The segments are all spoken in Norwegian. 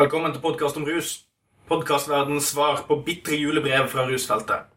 Velkommen til podkast om rus. Podkastverdens svar på bitre julebrev fra rusfeltet.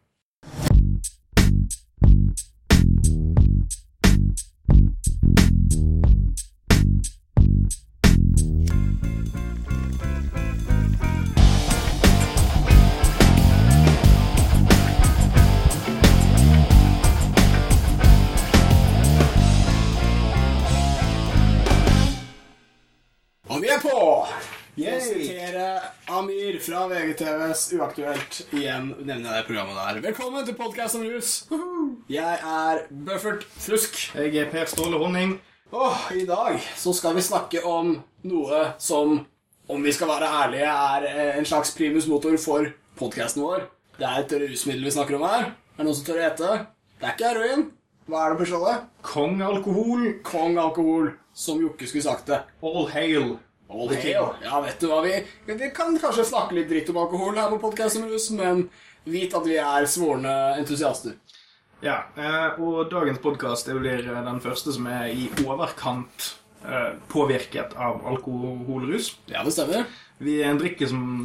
VGTVs Uaktuelt. Igjen nevner jeg det programmet der. Velkommen til podkast om rus. Jeg er Buffert Frusk. Jeg er Per Ståle Honning. Og i dag så skal vi snakke om noe som, om vi skal være ærlige, er eh, en slags primus motor for podkasten vår. Det er et rusmiddel vi snakker om her. Er det noen som tør å gjette? Det er ikke heroin. Hva er det på skjoldet? Kong alkohol. Kong alkohol, som Jokke skulle sagt det. All hail. All hail. Ja, vet du hva vi Vi kan kanskje snakke litt dritt om alkohol her på podkasten, men vit at vi er svorne entusiaster. Ja, eh, og dagens podkast blir eh, den første som er i overkant eh, påvirket av alkoholrus. Ja, det stemmer. Vi er en drikke som,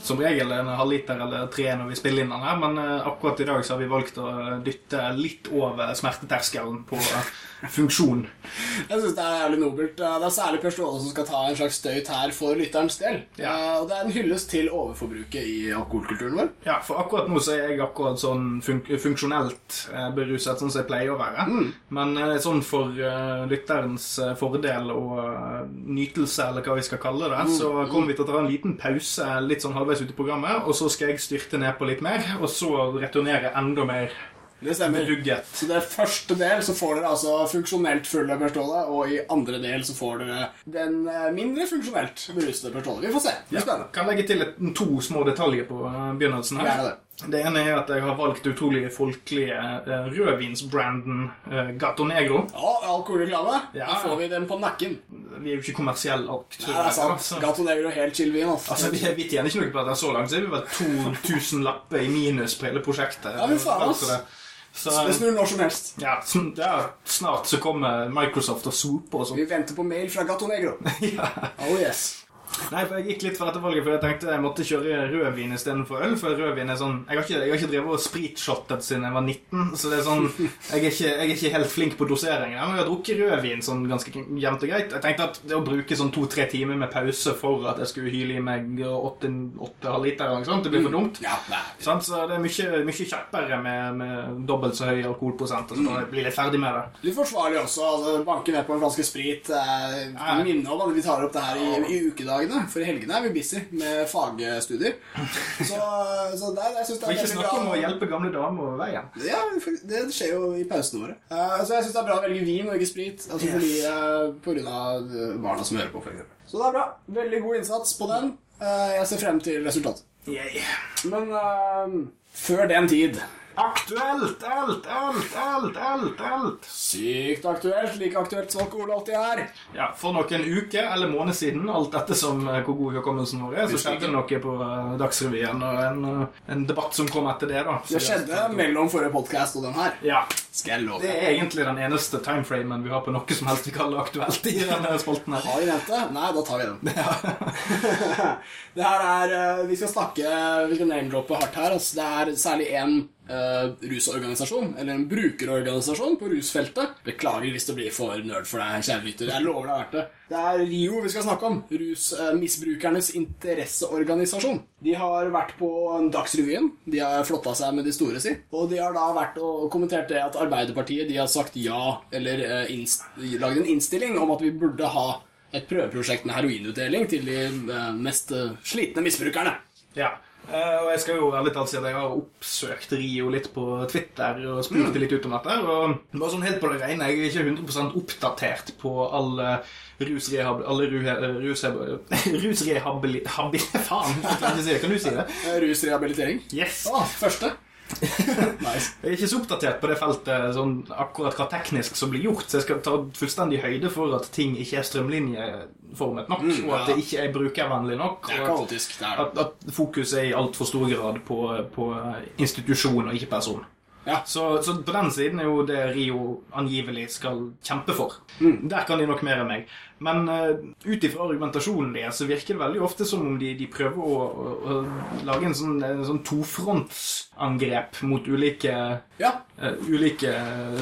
som regel en halvliter eller tre når vi spiller inn den her, men eh, akkurat i dag så har vi valgt å dytte litt over smerteterskelen på funksjon. Jeg synes det er jævlig nobelt. Det er særlig Per Ståle som skal ta en slags støyt her for lytterens del. Ja. Eh, Og det er en hyllest til overforbruket i alkoholkulturen vår. Ja, for akkurat nå så er jeg akkurat sånn fun funksjonelt eh, beruset, sånn som jeg pleier å være. Men eh, sånn for lytterens fordel og nytelse, eller hva vi skal kalle det, så kommer vi til å ta en liten pause litt sånn halvveis ute i programmet, og så skal jeg styrte ned på litt mer, og så returnere enda mer Det stemmer. Rugget. Så det første del så får dere altså funksjonelt fulle Per og i andre del så får dere den eh, mindre funksjonelt berusede Per Ståle. Vi får se. Det blir spennende. Kan legge til et, to små detaljer på eh, begynnelsen her. Ja, det. Det ene er at jeg har valgt utrolig folkelige uh, rødvinsbranden uh, Gato Negro. Ja, alkoholreklame. Ja. Da får vi den på nakken. Vi er jo ikke kommersielle Ja, Nei, det er sant. altså. Gato Negro helt chill vin. Altså. Altså, vi, vi tjener ikke noe på dette så langt, så er vi vel 2000 lapper i minus på hele prosjektet. Ja, men faen, altså. Så Så, Det snur når som helst. ja, ja, snart så kommer Microsoft og soper og sånn. Vi venter på mail fra Gato Negro. Ja. Oh yes. Nei, for Jeg gikk litt for dette valget, for jeg tenkte jeg måtte kjøre rødvin istedenfor øl. For rødvin er sånn Jeg har ikke, jeg har ikke drevet og spritshottet siden jeg var 19, så det er sånn Jeg er ikke, jeg er ikke helt flink på doseringen. Men jeg har drukket rødvin sånn ganske jevnt og greit. Jeg tenkte at det å bruke sånn to-tre timer med pause for at jeg skulle hyle i meg åtte, halvliter, eller noe sånt, det blir for dumt. Ja, nei. Så det er mye, mye kjappere med, med dobbelt så høy alkoholprosent. Og så blir jeg bli litt ferdig med det. Litt forsvarlig også. altså Banke ned på en flaske sprit. Eh, Minne om at vi tar opp det her i, i ukedagene. For i helgene er vi busy med fagstudier. Så, så der, jeg det er ikke snakk om å hjelpe gamle damer over veien. Ja, det skjer jo i pausene våre. Uh, så jeg syns det er bra å velge vin og ikke sprit. Altså fordi uh, På grunn av eh, barna som hører på, eksempel. Så det er bra. Veldig god innsats på den. Uh, jeg ser frem til resultatet. Yay. Men før den tid Aktuelt! Alt, alt, alt, alt, alt. Sykt aktuelt, like aktuelt som alkohol alltid er. Ja, For noen uker eller måned siden, alt dette som eh, hvor god hukommelsen vår er, så skjedde det noe på eh, Dagsrevyen og en, eh, en debatt som kom etter det. da. Så Det skjedde mellom forrige podcast og den her. Ja. Skal jeg love Det er egentlig den eneste timeframen vi har på noe som helst vi kaller aktuelt i denne spalten her. Har vi nevnt? Nei, da tar vi den. det her er Vi skal snakke Vi skal name-droppe hardt her. Altså. Det er særlig én rusorganisasjon, eller en brukerorganisasjon på rusfeltet. Beklager hvis det blir for nerd for deg, kjære lytter. Jeg lover det har vært det. Det er RIO vi skal snakke om. Rusmisbrukernes interesseorganisasjon. De har vært på Dagsrevyen. De har flotta seg med de store, si. Og de har da vært og kommentert det at Arbeiderpartiet de har sagt ja, eller uh, lagd en innstilling om at vi burde ha et prøveprosjekt med heroinutdeling til de eh, mest eh, slitne misbrukerne. Ja. Eh, og jeg skal jo ærlig talt si at jeg har oppsøkt Rio litt på Twitter og spurt litt ut om dette. Og bare sånn helt på det rene, jeg er ikke 100% oppdatert på alle rusrehab... Alle ru- rushab... Faen, kan si. Kan du si det? Eh, Rusrehabilitering. Yes. Å, første. nice. Jeg er ikke så oppdatert på det feltet sånn akkurat hva teknisk som blir gjort, så jeg skal ta fullstendig høyde for at ting ikke er strømlinjeformet nok, Mm, og at det ikke er brukervennlig nok. Er og at-. At, at fokus er i altfor stor grad på, på institusjon og ikke person. Ja. Så, så på den siden er jo det Rio angivelig skal kjempe for. Mm. Der kan de nok mer enn meg. Men uh, ut ifra argumentasjonen deres så virker det veldig ofte som om de, de prøver å, å, å lage en sånn, en sånn tofrontsangrep mot ulike, Ja, uh, ulike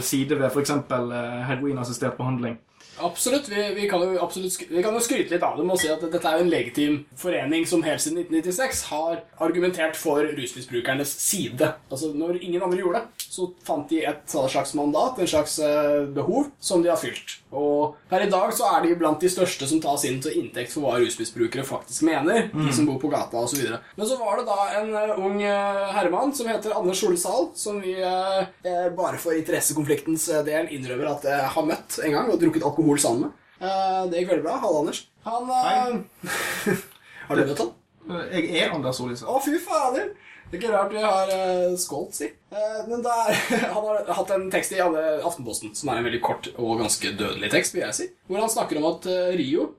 sider ved f.eks. Uh, heroinassistert behandling. Absolutt. Vi, vi, kan jo absolutt vi kan jo skryte litt av dem og si at dette er jo en legitim forening som helt siden 1996 har argumentert for rusmisbrukernes side. Altså, Når ingen andre gjorde det, så fant de et slags mandat, en slags eh, behov, som de har fylt. Og per i dag så er de blant de største som tas inn til inntekt for hva rusmisbrukere faktisk mener. De som bor på gata videre. Men så var det da en eh, ung eh, herremann som heter Anders Solsal, som vi bare for interessekonfliktens del innrømmer at jeg har møtt en gang og drukket alkohol sammen med. Eh, det gikk veldig bra. Halla, Anders. Han eh, Har du møtt han? Jeg er Anders Solisa. Å, fy fader! Det er ikke rart vi har uh, skålt, si. Uh, men det er, han har hatt en tekst i Aftenposten som er en veldig kort og ganske dødelig tekst, vil jeg si. Hvor han snakker om at uh, Rio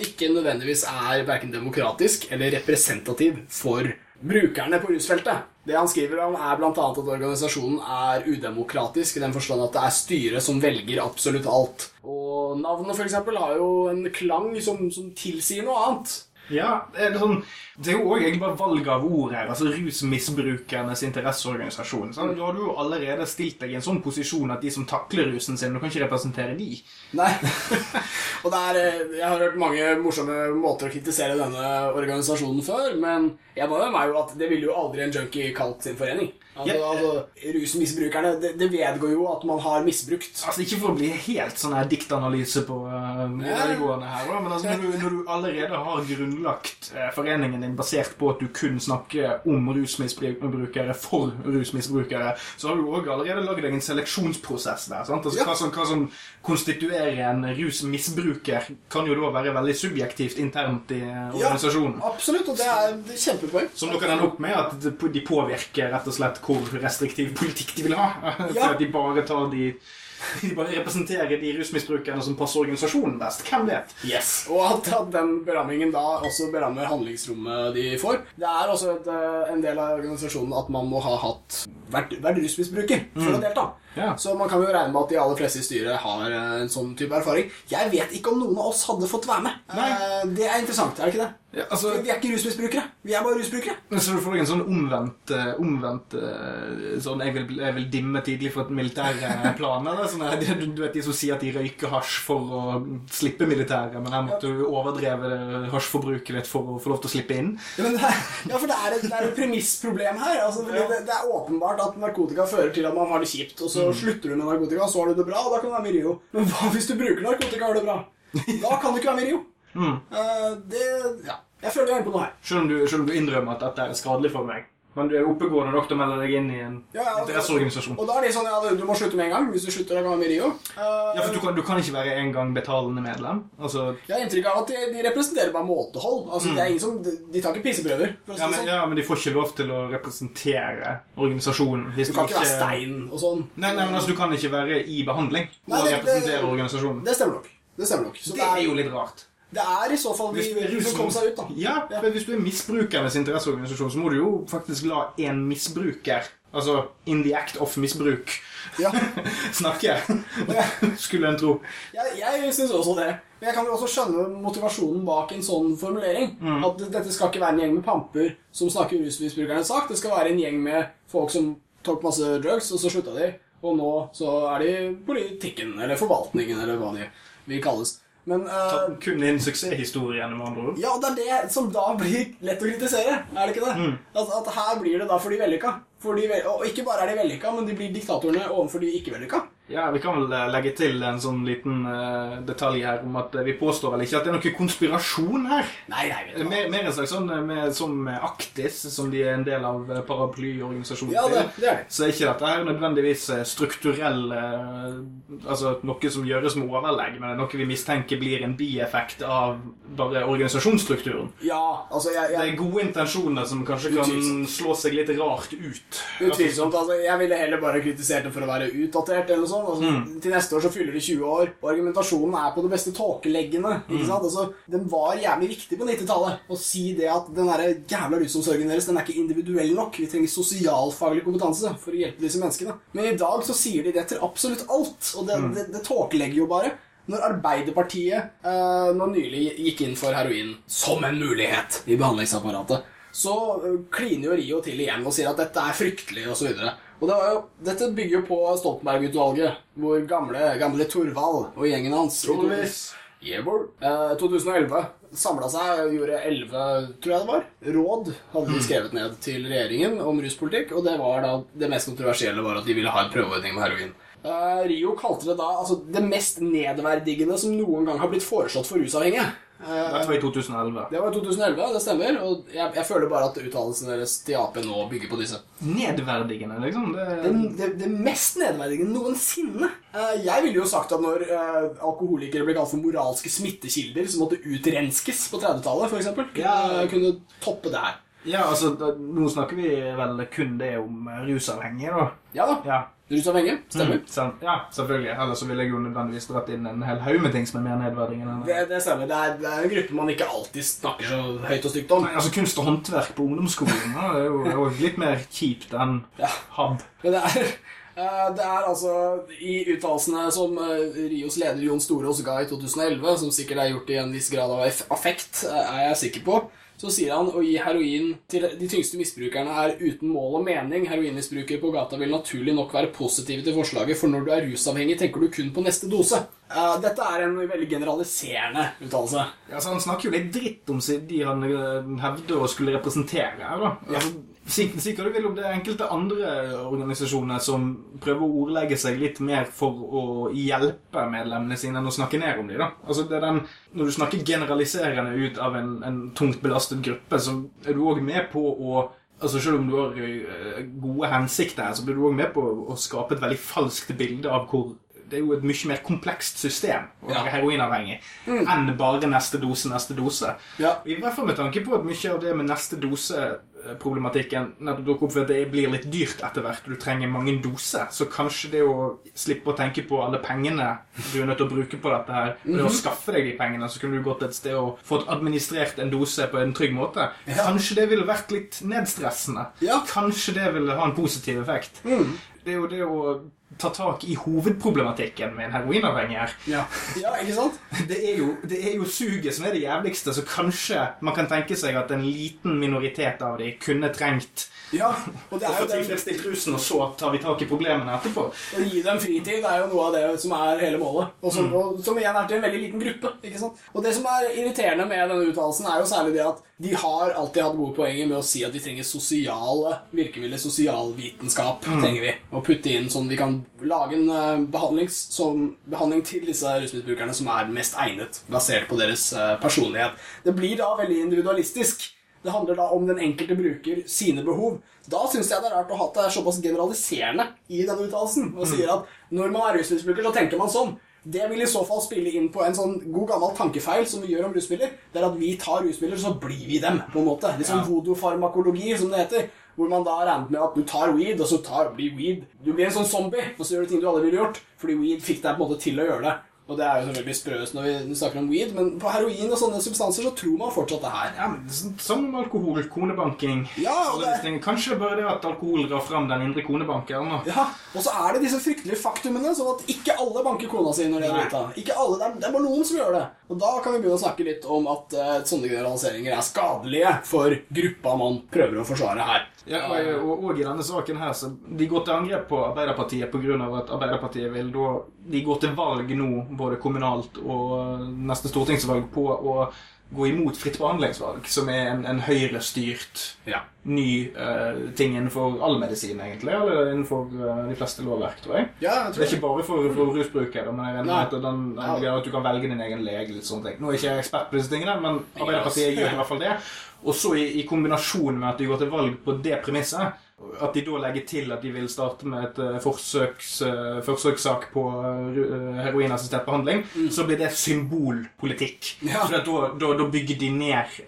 ikke nødvendigvis er verken demokratisk eller representativ for brukerne på rusfeltet. Det han skriver om, er bl.a. at organisasjonen er udemokratisk i den forstand at det er styret som velger absolutt alt. Og navnet, eksempel, har jo en klang som, som tilsier noe annet. Ja, det er, sånn, det er jo òg egentlig bare valg av ord her. altså Rusmisbrukernes interesseorganisasjon. sånn, Du har jo allerede stilt deg i en sånn posisjon at de som takler rusen sin, du kan ikke representere de. Nei. og det er, eh, jeg har hørt mange morsomme måter å kritisere denne organisasjonen før, men jeg var jo at det ville jo aldri en junkie kalt sin forening. Altså, Ja. altså Rusmisbrukerne, det, det vedgår jo at man har misbrukt. Altså Ikke for å bli helt sånn her diktanalyse på uh, videregående her, da, men altså, når, du, når du allerede har grunnlagt uh, foreningen din basert på at du kun snakker om rusmisbrukere for rusmisbrukere, så har du òg allerede lagd deg en seleksjonsprosess der. sant? Altså, Ja. hva, som, hva som konstituerer en rusmisbruker, kan jo da være veldig subjektivt internt i uh, organisasjonen. absolutt, og det er, det er kjempepoeng. Som dere ender ende opp med at de påvirker rett og slett hvor restriktiv politikk de vil ha. Ja. de bare tar de De bare representerer de rusmisbrukerne som passer organisasjonen best. Hvem vet? Yes. Og at, at den berammingen da også berammer handlingsrommet de får. Det er også et, eh, en del av organisasjonen at man må ha hatt vært, vært rusmisbruker for å delta. Ja. Så man kan jo regne med at de aller fleste i styret har eh, en sånn type erfaring. Jeg vet ikke om noen av oss hadde fått være med. Nei. Eh, Det er interessant, er det ikke det? Ja, altså, Vi er ikke rusmisbrukere. Vi er bare rusbrukere. så du får en sånn omvendt, eh, omvendt sånn jeg vil, jeg vil dimme tidlig for et militærplan. Eller sånn du, vet de som sier at de røyker hasj for å slippe militæret, men her måtte du overdreve hasjforbruket ditt for å få lov til å slippe inn. Ja, det er, ja for det er et, det er et premissproblem her. Altså, det, det er åpenbart at narkotika fører til at man har det kjipt, og så slutter du med narkotika, så har du det bra, og da kan du være med i Rio. Men hva hvis du bruker narkotika og har det bra? Da kan du ikke være med i Rio. Eh, det Ja. Jeg føler vi er inne på noe her. Selv om, du, selv om du innrømmer at dette er skadelig for meg. Men du er oppegående nok til å melde deg inn i en Ja, ja, interesseorganisasjon. Og da er de sånn ja, du må slutte med en gang. Hvis du slutter, å være med i Rio. Uh, Ja, for du kan, du kan ikke være en gang betalende medlem. Altså, Jeg har inntrykk av at de, de representerer bare måtehold. Altså, det er ingen som, de, de tar ikke pisseprøver. Ja, men, sånn. ja, men de får ikke lov til å representere organisasjonen. Du kan ikke være stein og sånn. Nei, nei, men altså, Du kan ikke være i behandling og representere organisasjonen. Det stemmer nok. Det stemmer nok. Så Det er jo litt rart. Det er i så fall er som kom seg ut, da. Ja, for Hvis du er misbrukernes interesseorganisasjon, så må du jo faktisk la en misbruker, altså in the act of misbruk, Ja. snakke. Skulle en tro. Jeg, jeg syns også det. Men jeg kan jo også skjønne motivasjonen bak en sånn formulering. Mm. At dette skal ikke være en gjeng med pamper som snakker rusmisbrukernes sak. Det skal være en gjeng med folk som tok masse drugs, og så slutta de. Og nå så er de politikken, eller forvaltningen, eller hva de vil kalles. Men uh, kun inn suksesshistorie, med andre ord. Ja, det er det som da blir lett å kritisere. Er det ikke det? Mm. At, at her blir det da for de vellykka. Og ikke bare er de vellykka, men de blir diktatorene overfor de ikke vellykka. Ja, Vi kan vel eh, legge til en sånn liten uh, detalj her om at eh, vi påstår vel ikke at det er noe konspirasjon her. Nei, nei, vet du er. Mer, mer en slags sånn med, som Aktis, som de er en del av paraplyorganisasjonen Ja, det, det er det. Så er ikke dette her nødvendigvis strukturell uh, Altså noe som gjøres med overlegg, men det er noe vi mistenker blir en bieffekt av bare organisasjonsstrukturen. Ja, altså jeg, Det er gode intensjoner som kanskje kan slå seg litt rart ut. Utvilsomt. altså Jeg ville heller bare kritisert det for å være utdatert, eller noe sånn. Altså, Til neste år så fyller de 20 år, og argumentasjonen er på det beste tåkeleggende. Mm. Altså, Den var jævlig viktig på 90-tallet å si det at den der jævla rusomsorgen deres den er ikke individuell nok. Vi trenger sosialfaglig kompetanse for å hjelpe disse menneskene. Men i dag så sier de det til absolutt alt, og det, det, det tåkelegger jo bare. Når Arbeiderpartiet eh, nå nylig gikk inn for heroin som en mulighet i behandlingsapparatet, så eh, kliner jo Rio til igjen og sier at dette er fryktelig osv. Og det var jo, dette bygger jo på Stoltenberg-utvalget, hvor gamle, gamle Torvald og gjengen hans Yeah. Eh, 2011 samla seg og gjorde elleve, tror jeg det var, råd hadde de skrevet ned til regjeringen om ruspolitikk, og det var da det mest kontroversielle var at de ville ha en prøveordning med heroin. Eh, Rio kalte det da altså, det mest nedverdigende som noen gang har blitt foreslått for rusavhengige. Eh, Dette var i 2011. det var i 2011, det stemmer, og jeg, jeg føler bare at uttalelsen deres til Ap nå bygger på disse. Nedverdigende, liksom. Det, Det, det, det mest nedverdigende noensinne. Eh, Jeg ville jo sagt at når eh, alkoholikere ble kalt for moralske smittekilder som måtte utrenskes på 30-tallet, f.eks., kunne, kunne toppe det her. ja, altså, da, nå snakker vi vel kun det om rusavhengige, da. Ja da. Ja. Rusavhengige. Stemmer. Mm, ja, selvfølgelig. Ellers ville jeg jo nødvendigvis dratt inn en hel haug med ting som er mer nedverdigende. Det, det stemmer. Det er, det er en gruppe man ikke alltid snakker så høyt og stygt om. Nei, altså Kunst og håndverk på ungdomsskolen det er jo, det er jo litt mer kjipt enn Ja. hab. Men det er, eh, det er altså i uttalelsene som eh, Rios leder Jon Storås ga i 2011, som sikkert er gjort i en viss grad av affekt, eh, er jeg sikker på, så sier han å gi heroin til de tyngste misbrukerne er uten mål og mening. Heroinmisbrukere på gata vil naturlig nok være positive til forslaget, for når du er rusavhengig, tenker du kun på neste dose. Uh, Dette er en veldig generaliserende uttalelse. Ja, så Han snakker jo litt dritt om de han eh, hevder å skulle representere her. da. Altså, Sikkert du vil om det er enkelte andre organisasjoner som prøver å ordlegge seg litt mer for å hjelpe medlemmene sine enn å snakke ned om dem. da. Altså, det er den, Når du snakker generaliserende ut av en, en tungt belastet gruppe, så er du òg med på å Altså Selv om du har eh, gode hensikter, så blir du òg med på å- skape et veldig falskt bilde av hvor det er jo et mye mer komplekst system å Ja. være heroinavhengig enn bare neste dose, neste dose. Ja. I hvert fall med tanke på at mye av det med neste dose-problematikken nettopp dukker opp for at det blir litt dyrt etter hvert, du trenger mange doser. Så kanskje det å slippe å tenke på alle pengene du er nødt til å bruke på dette her, og det å skaffe deg de pengene, så kunne du gått et sted og fått administrert en dose på en trygg måte. Kanskje det ville vært litt nedstressende. Ja. Kanskje det ville ha en positiv effekt. Det er jo det å ta tak i hovedproblematikken med en heroinavhengig her. Ja, ja ikke sant? Det er, jo, det er jo suget som er det jævligste, så kanskje man kan tenke seg at en liten minoritet av de kunne trengt Ja, og det er jo den rusen, og så tar vi tak i problemene etterpå. Å gi dem fritid er jo noe av det som er hele målet. Og som, og, som igjen er til en veldig liten gruppe. ikke sant? Og det som er irriterende med denne uttalelsen, er jo særlig det at de har alltid hatt gode poenger med å si at de trenger sosiale virkemidler. Sosialvitenskap trenger vi. Og putte inn sånn vi kan lage en behandling, som, behandling til disse rusmisbrukerne som er mest egnet, basert på deres eh, personlighet. Det blir da veldig individualistisk. Det handler da om den enkelte bruker sine behov. Da syns jeg det er rart å ha det såpass generaliserende i denne uttalelsen. Og sier at når man er rusmisbruker, så tenker man sånn. Det vil i så fall spille inn på en sånn god gammel tankefeil som vi gjør om rusmidler. Det er at vi tar rusmidler, så blir vi dem. på en måte. Litt sånn voodoo-farmakologi, som det heter. Hvor man da regnet med at du tar weed, og så tar, blir weed Du blir en sånn zombie, og så gjør du ting du aldri ville gjort. Fordi weed fikk deg på en måte til å gjøre det. Og det er jo selvfølgelig sprøst når vi snakker om weed, men på heroin og sånne substanser så tror man fortsatt det her. Ja, men sånn- Som alkohol, konebanking Ja, og det-. Kanskje bare det at alkohol drar fram den indre konebankeren. Og... Ja, Og så er det disse fryktelige faktumene, sånn at ikke alle banker kona si når de er drita. Ikke alle, det er, det er bare noen som gjør det. Og da kan vi begynne å snakke litt om at uh, sånne generaliseringer er skadelige for gruppa man prøver å forsvare her. Ja, og, og, og i denne saken her, så De går til angrep på Arbeiderpartiet pga. at Arbeiderpartiet vil da De går til valg nå, både kommunalt og neste stortingsvalg, på å gå imot fritt behandlingsvalg, som er en, en høyrestyrt Ja. ny uh, ting innenfor all medisin, egentlig. Eller innenfor uh, de fleste lovverk, tror jeg. Ja, jeg Det tror er ikke bare for, for rusbrukere, men jeg regner at, den, den, at du kan velge din egen lege. Litt sånne ting. Nå er jeg ikke jeg ekspert på disse tingene, men Arbeiderpartiet gjør i hvert fall det. Og så i, i kombinasjon med at de går til valg på det premisset, At de da legger til at de vil starte med et uh, forsøks, uh, forsøkssak på uh, heroinassistert behandling, mm. så blir det symbolpolitikk. Ja. For da, da, da, bygger de ned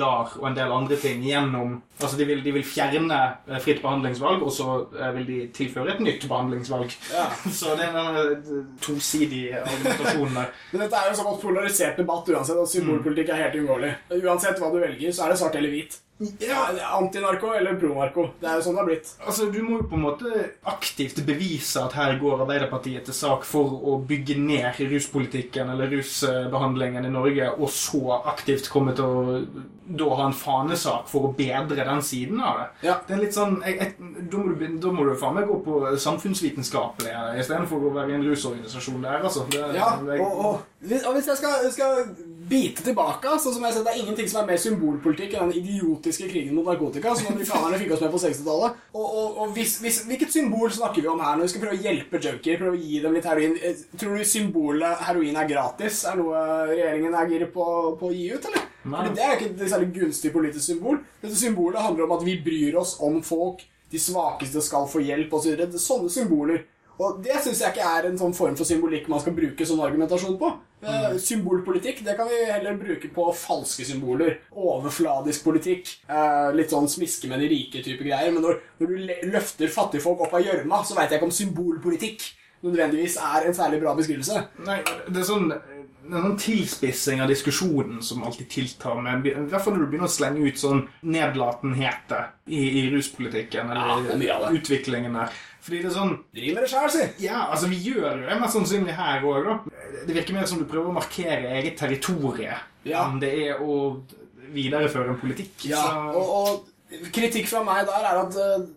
LAR og en del andre ting gjennom Altså de vil, de vil fjerne fritt behandlingsvalg, og så vil de tilføre et nytt behandlingsvalg. Ja. så det er en tosidig argumentasjon der. Men dette er jo en såpass polarisert debatt uansett, at symbolpolitikk er helt uunngåelig. Uansett hva du velger, så er det svart eller hvit. Ja, Antinarko eller pro-narko. Det er jo sånn det har blitt. Altså, Du må jo på en måte aktivt bevise at her går Arbeiderpartiet til sak for å bygge ned ruspolitikken eller rusbehandlingen i Norge, og så aktivt komme til å da ha en fanesak for å bedre den siden av det. Ja. Det er litt sånn, jeg, jeg, Da må du, da må du faen meg gå på samfunnsvitenskapelig istedenfor å være i en rusorganisasjon der. altså. Det, ja, og, og, og hvis jeg skal, skal bite tilbake. Sånn som jeg ser, Det er ingenting som er mer symbolpolitikk enn den idiotiske krigen mot narkotika som amerikanerne fikk oss med på 60-tallet. Og, og, og hvis, hvis, Hvilket symbol snakker vi om her når vi skal prøve å hjelpe junkier? Prøve å gi dem litt heroin? Eh, tror du symbolet heroin er gratis er noe regjeringen er gira på, på, å gi ut, eller? Fordi Det er ikke et særlig gunstig politisk symbol. Dette symbolet handler om at vi bryr oss om folk. De svakeste skal få hjelp osv. Så sånne symboler og det syns jeg ikke er en sånn form for symbolikk man skal bruke sånn argumentasjon på. Mm. Symbolpolitikk det kan vi heller bruke på falske symboler. Overfladisk politikk. Eh, litt sånn smiske med de rike-type greier. Men når, når du løfter fattigfolk opp av gjørma, så veit jeg ikke om symbolpolitikk nødvendigvis er en særlig bra beskrivelse. Nei, det er sånn det er sånn tilspissing av diskusjonen som alltid tiltar. Med, I hvert fall når du begynner å slenge ut sånn nedlatenhet i, i ruspolitikken eller ja, utviklingen der. Fordi det er sånn Driv med det sjæl, si! Ja, altså vi gjør jo det mest sannsynlig her òg, da. Det virker mer som du prøver å markere eget territorie ja. enn det er å videreføre en politikk. Ja, så... og, og, kritikk fra meg der er at uh,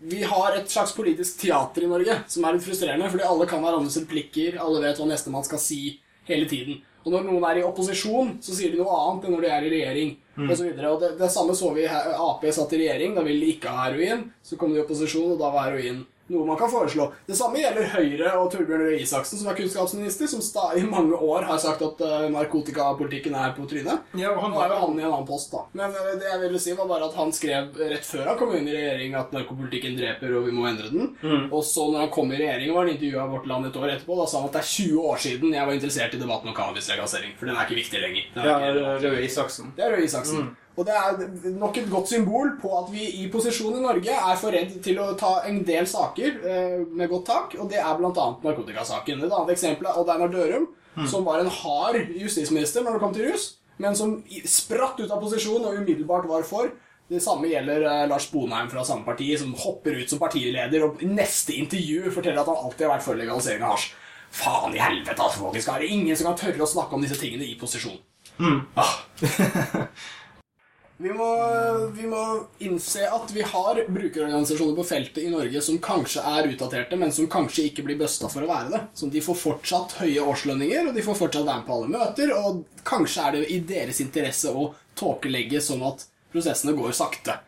vi har et slags politisk teater i Norge som er litt frustrerende, fordi alle kan hverandres replikker, alle vet hva nestemann skal si hele tiden. Og når noen er i opposisjon, så sier de noe annet enn når de er i regjering. Mm. Og, så videre. og det, det samme så vi Ap satt i regjering. Da ville de ikke ha heroin. Så kom de i opposisjon, og da var heroin noe man kan foreslå. Det samme gjelder Høyre og Torbjørn Røe Isaksen, som er kunnskapsminister, som i mange år har sagt at uh, narkotikapolitikken er på trynet. Ja, han er jo han i en annen post, da. Men uh, det jeg ville si, var bare at han skrev rett før han kom inn i regjering at narkopolitikken dreper, og vi må endre den. Mm. Og så, når han kom i regjering, var han intervjua Vårt Land et år etterpå. Da sa han at det er 20 år siden jeg var interessert i debatten om cannabislegalisering. For den er ikke viktig lenger. Det er ja, Røe Isaksen. Det er Røe Isaksen. Mm. Og det er nok et godt symbol på at vi i posisjon i Norge er for redd til å ta en del saker eh, med godt tak, og det er bl.a. narkotikasaken. Et annet eksempel er Odd Einar Dørum, mm. som var en hard justisminister når det kom til rus, men som spratt ut av posisjon og umiddelbart var for. Det samme gjelder eh, Lars Bonheim fra samme parti, som hopper ut som partileder og i neste intervju forteller at han alltid har vært for legalisering av hasj. Faen i helvete, altså, folkens. Er det ingen som kan tørre å snakke om disse tingene i posisjon? Mm. Ah. Vi må, vi må, innse at vi har brukerorganisasjoner på feltet i Norge som kanskje er utdaterte, men som kanskje ikke blir busta for å være det. Så de får fortsatt høye årslønninger, og de får fortsatt være med på alle møter, og kanskje er det i deres interesse å tåkelegge sånn at prosessene går sakte.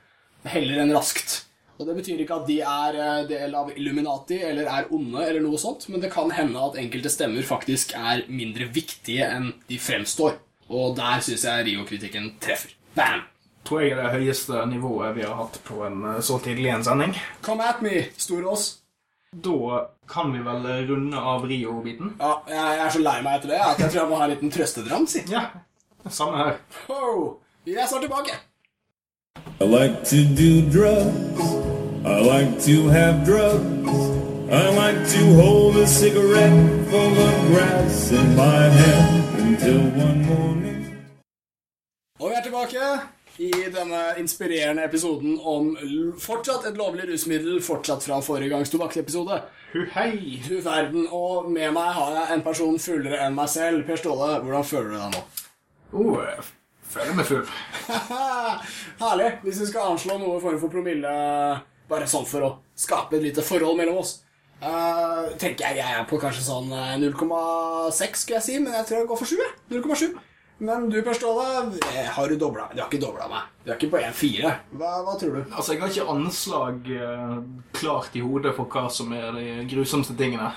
Heller enn raskt. Og Det betyr ikke at de er eh, del av Illuminati eller er onde, eller noe sånt, men det kan hende at enkelte stemmer faktisk er mindre viktige enn de fremstår. Og der syns jeg Rio-kritikken treffer. Bam! Tror jeg er det høyeste nivået vi har hatt på en eh, så tidlig en sending. Come at me, Storås. Da kan vi vel runde av Rio-biten? Ja, jeg er så lei meg etter det at jeg tror jeg må ha en liten trøstedram, si. Ja, samme her. Oh, vi er snart tilbake. I like to do drugs. I like to have drugs. I like to hold a cigarette full of grass in my hand until one morning. Og vi er tilbake i denne inspirerende episoden om fortsatt et lovlig rusmiddel, fortsatt fra forrige gangs tobakksepisode. Hei! Du verden. Og med meg har jeg en person fullere enn meg selv. Per Ståle, hvordan føler du deg nå? Oh, jeg føler meg full. Herlig. Hvis vi skal anslå noe form for promille, bare sånn for å skape et lite forhold mellom oss, uh, tenker jeg jeg er på kanskje sånn 0,6, eh, skulle jeg si, men jeg tror jeg går for 7. 0,7. Men du, Per Ståle, eh, har du dobla Du har ikke dobla meg. Du er ikke på 1,4. Hva, hva, tror du? Altså, Jeg har ikke anslag eh, klart i hodet for hva som er de grusomste tingene.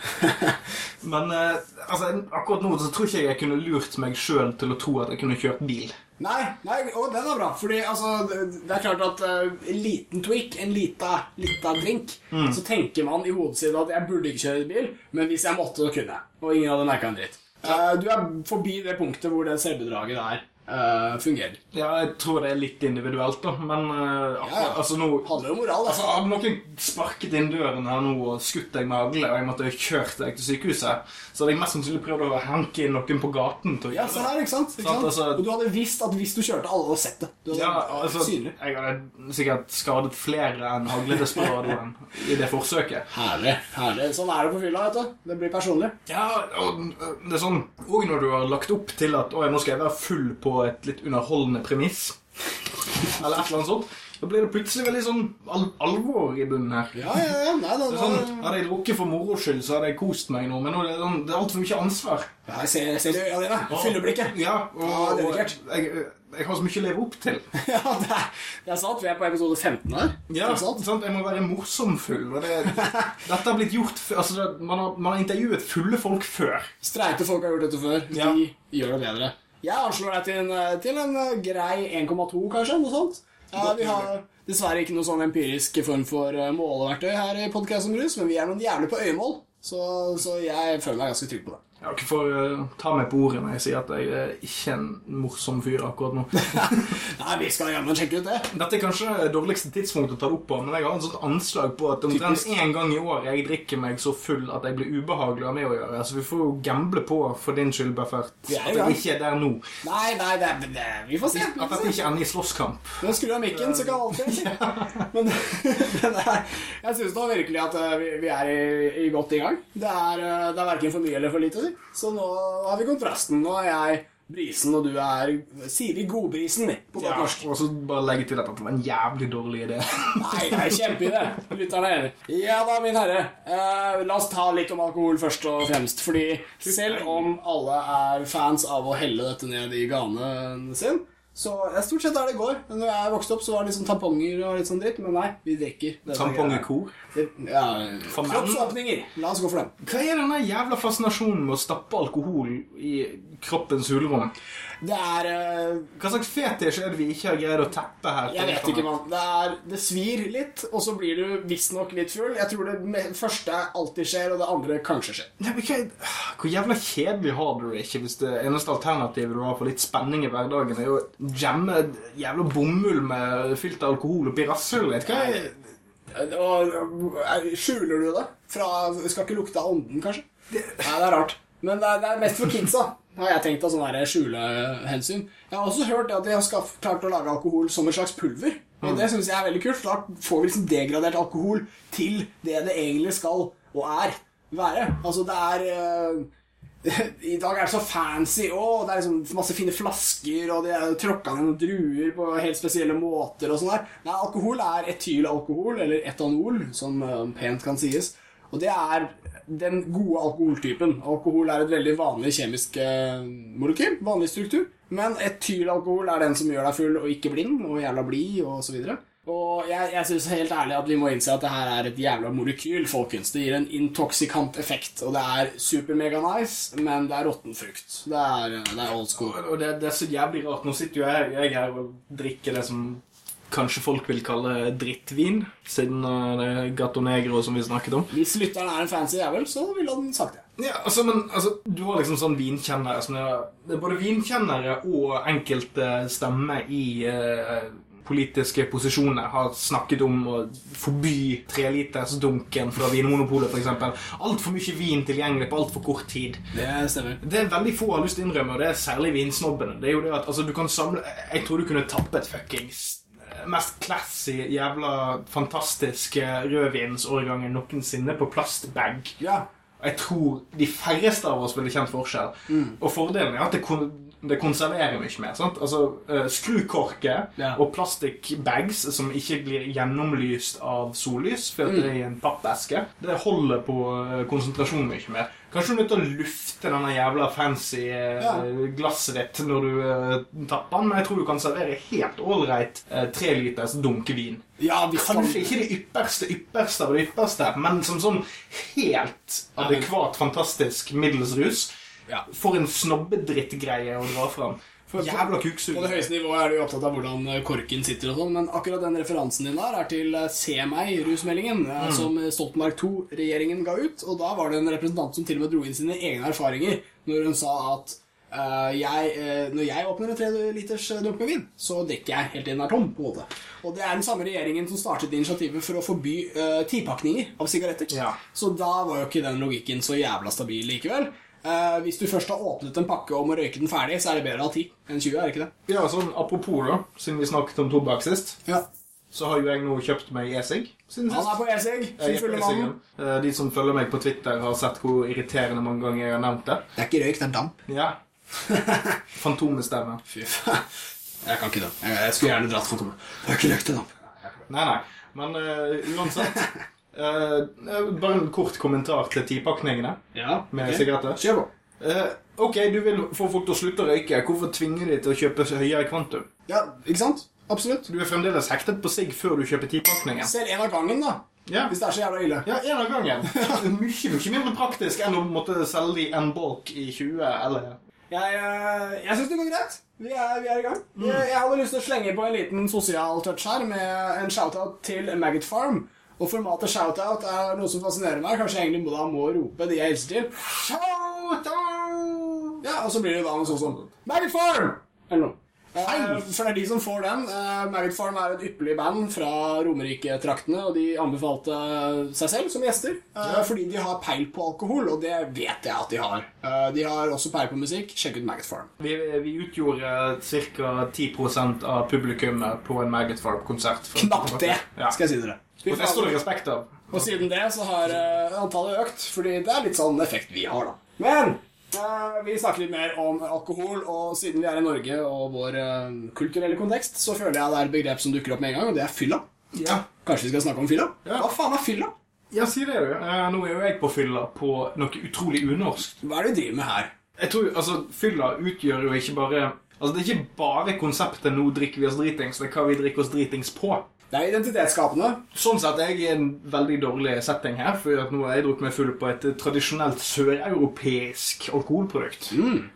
Men eh, altså, akkurat nå så tror ikke jeg jeg kunne lurt meg sjøl til å tro at jeg kunne kjørt bil. Nei, nei, og den er bra. Fordi altså, det er klart at eh, en liten tweak, en lita, lita drink, så tenker man i hodet sitt at jeg burde ikke kjøre bil, men hvis jeg måtte, så kunne jeg. Og ingen hadde merka en dritt. Eh, du er forbi det punktet hvor det selvbedraget der eh, fungerer. Ja, jeg tror det er litt individuelt, da. Men uh, Ja, ja. altså nå handler om moral. Altså, Altså. Hadde noen sparket inn døren her nå og skutt deg med hagle, og jeg måtte kjørt deg til sykehuset, så hadde jeg mest sannsynlig prøvd å hanke inn noen på gaten til å Ja, se her, ikke sant? Ikke Sant, altså- og du hadde visst at hvis du kjørte, alle hadde sett det. Hadde Ja, altså, synlig. jeg hadde sikkert skadet flere enn hagledesperadoen i det forsøket. Herlig. herlig. Sånn er det på fylla. vet du. Det blir personlig. Ja, og det er sånn Og når du har lagt opp til at nå skal jeg være full på et litt underholdende premiss, eller et eller annet sånt, da blir det plutselig veldig sånn al alvor i bunnen her. Ja, ja, ja. Nei, er da, sånn, Hadde jeg drukket for moro skyld, så hadde jeg kost meg nå, men nå er det, sånn, det er altfor mye ansvar. Ja, jeg ser, ser i øynene dine. Fylleblikket. Ja, og, og dedikert. jeg, jeg har så mye å leve opp til. Ja, det er, det er sant. Vi er på episode 15 her. Ja, sant? sant? Jeg må være morsomfull. Og det, dette har blitt gjort altså, man, har, man har intervjuet fulle folk før. Streite folk har gjort dette før. Ja. De gjør det bedre. Jeg anslår deg til en, eh, til en eh, grei 1,2, kanskje. Noe sånt. Ja, vi har dessverre ikke noe sånn empirisk form for eh, måleverktøy her i Podcast om rus, men vi er noen jævlig på øyemål, så, så jeg føler meg ganske trygg på det. Ja, Dere får øh, ta meg på ordet når jeg sier at jeg er ikke en morsom fyr akkurat nå. Nei, vi skal jammen sjekke ut det. Dette er kanskje det dårligste tidspunktet å ta det opp på, men jeg har en sånn anslag på at omtrent én gang i år jeg drikker meg så full at jeg blir ubehagelig av meg med å gjøre. Så vi får jo gamble på for din skyld, Buffert, er at jeg ikke er der nå. Nei, nei, det, det, vi får se. At dette ikke ender i slåsskamp. Men skrur jeg mikken, så kan alt skje. Men, er, jeg syns da virkelig at eh, vi, vi er i, i godt i gang. Det er, eh, det er verken for mye eller for lite. Så nå har vi kontrasten. Nå er jeg brisen, og du er Siri Godbrisen, på godt Ja, norsk. og så bare legge til at det var en jævlig dårlig idé. Nei, det er kjempeidé. Lytterne er enig. Ja da, min herre. Eh, la oss ta litt om alkohol først og fremst. Fordi selv om alle er fans av å helle dette ned i ganen sin, så ja, stort sett der det går. Men når jeg vokste opp, så var det sånn tamponger og litt sånn dritt. Men nei, vi drikker. Tampongekor. Ja. Kroppsåpninger. La oss gå for dem. Hva er denne jævla fascinasjonen med å stappe alkohol i kroppens hulrom? Det er uh, Hva slags fetisj er det vi ikke har greid å teppe her? Jeg vet ikke, mann. Det, er, det svir litt, og så blir du visstnok litt full. Jeg tror det første alltid skjer, og det andre kanskje skjer. Nei, men hva, hvor jævla kjedelig har du det ikke hvis det eneste alternativet du har for litt spenning i hverdagen, er å jamme jævla bomull med fylt alkohol oppi rasshølet? Hva er Og eh, Skjuler du det? Fra, skal ikke lukte av ånden, kanskje? Nei, det er rart. Men det er, det er mest for kidsa, har jeg tenkt av sånne skjulehensyn. Jeg har også hørt at de har klart å lage alkohol som et slags pulver. Og det syns jeg er veldig kult. Da får vi liksom degradert alkohol til det det egentlig skal og er være. Altså, det er eh, I dag er det så fancy òg. Det er liksom masse fine flasker, og de er tråkka ned noen druer på helt spesielle måter. og sånn der. Nei, alkohol er etylalkohol, eller etanol, som eh, pent kan sies. Og det er den gode alkoholtypen. Alkohol er et veldig vanlig kjemisk eh, molekyl. Vanlig struktur. Men etylalkohol er den som gjør deg full og ikke blind, og jævla blid, og så. Og jeg, jeg syns helt ærlig at vi må innse at det her er et jævla molekyl, folkens. Det gir en intoksikant effekt, og det er super-mega-nice, men det er råtten frukt. Det er, det er old school. Og det, det er så jævlig rart. Nå sitter jo jeg, jeg her og drikker det som kanskje folk vil kalle drittvin, siden uh, det er Gato Negro som vi snakket om. Hvis lytteren er en fancy jævel, så ville han sagt det. Ja, altså, men altså, Du har liksom sånn vinkjennere som er, det er Både vinkjennere og enkelte stemmer i eh, politiske posisjoner har snakket om å forby trelitersdunken fra Vinmonopolet, f.eks. Altfor mye vin tilgjengelig på altfor kort tid. Det stemmer. Det er veldig få har lyst til å innrømme, og det er særlig vinsnobbene. Det er jo det at, altså, du kan samle Jeg tror du kunne tappet fuckings eh, mest classy, jævla fantastiske rødvinsårgangen noensinne på plastbag. Ja. Jeg tror de færreste av oss ville kjent forskjell. Og fordelen er at det, kon det konserverer mye mer. sant? Altså, uh, Skrukorker Ja. og plastikkbags som ikke blir gjennomlyst av sollys, før det er i en pappeske, det holder på uh, konsentrasjonen mye mer. Kanskje du er nødt til å lufte denne jævla fancy uh, Ja. glasset ditt når du uh, tapper den, men jeg tror du kan servere helt ålreit uh, treliters dunkevin. Ja, Kanskje ikke det ypperste ypperste av det ypperste, men som sånn helt adekvat, fantastisk middelsrus. Ja. For en snobbedrittgreie å dra fram. For på- På det høyeste nivået er du opptatt av hvordan eh, korken sitter og sånn, men akkurat den referansen din der er til eh, Se meg, rusmeldingen, mm. som Stoltenberg II-regjeringen ga ut. Og da var det en representant som til og med dro inn sine egne erfaringer når hun sa at Uh, jeg, uh, når jeg åpner en treliters eh, dunk med vin, så drikker jeg helt til den er tom. på en måte. Og det er den samme regjeringen som startet initiativet for å forby uh, tipakninger av sigaretter. Ja. Så da var jo ikke den logikken så jævla stabil likevel. Eh, hvis du først har åpnet en pakke og må røyke den ferdig, så er det bedre å ha 10 enn 20, er det ikke det? Ja, sånn apropos, da, siden vi snakket om tobakk sist, Ja. så har jo jeg nå kjøpt meg e-sigg siden Han er på e-sigg, er fulle mann. Eh, De som følger meg på Twitter, har sett hvor irriterende mange ganger jeg har nevnt det. Det er ikke røyk, det er damp. Ja. Fantomestemme. Fy faen. Jeg kan ikke det. Jeg, jeg skulle gjerne dratt Fantomet. Det er ikke røyk, det er damp. Nei, nei. Men uh, uansett Bare en kort kommentar til tipakningene Ja, med ok. sigaretter. Kjør på. Eh, ok, du vil få folk til å slutte å røyke. Hvorfor tvinger de til å kjøpe høyere kvantum? Ja, ikke sant? Absolutt. Du er fremdeles hektet på sigg før du kjøper tipakningen. Selv en av gangen, da. Ja. Hvis det er så jævla ille. Ja, en av gangen. Mye, mye mindre praktisk enn å måtte selge de en bolk i 20 eller Jeg, eh, jeg syns det går greit. Vi er, vi er i gang. Jeg, jeg hadde lyst til å slenge på en liten sosial touch her med en shoutout til Maggot Farm. Og formatet shoutout er noe som fascinerer meg. Kanskje jeg egentlig da må rope de jeg hilser til. Shoutout! Ja, og så blir det da noe sånt som Maggot Farm! Eller noe. Eh, for det er de som får den. Eh, Maggot Farm er et ypperlig band fra Romerike-traktene, og de anbefalte seg selv som gjester. eh, Fordi de har peil på alkohol, og det vet jeg at de har. Eh, De har også peil på musikk. Sjekk ut Maggot Farm. Vi, vi utgjorde ca. 10% av publikummet på en Maggot Farm-konsert. Knapt det, Ja. skal jeg si dere. Og det står det respekt av. Og siden det så har uh, antallet økt, fordi det er litt sånn effekt vi har, da. Men uh, vi snakker litt mer om alkohol, og siden vi er i Norge og vår uh, kulturelle kontekst, så føler jeg det er et begrep som dukker opp med en gang, og det er fylla. Ja. Kanskje vi skal snakke om fylla? Ja. Hva faen er fylla? Ja, si det, du. Eh, Nå er jo jeg på fylla på noe utrolig unorsk. Hva er det du driver med her? Jeg tror, altså, Fylla utgjør jo ikke bare Altså, Det er ikke bare konseptet 'nå drikker vi oss dritings', det er hva vi drikker oss dritings på. Det er identitetsskapende. Sånn sett er jeg i en veldig dårlig setting her, for nå har jeg drukket meg full på et tradisjonelt søreuropeisk alkoholprodukt.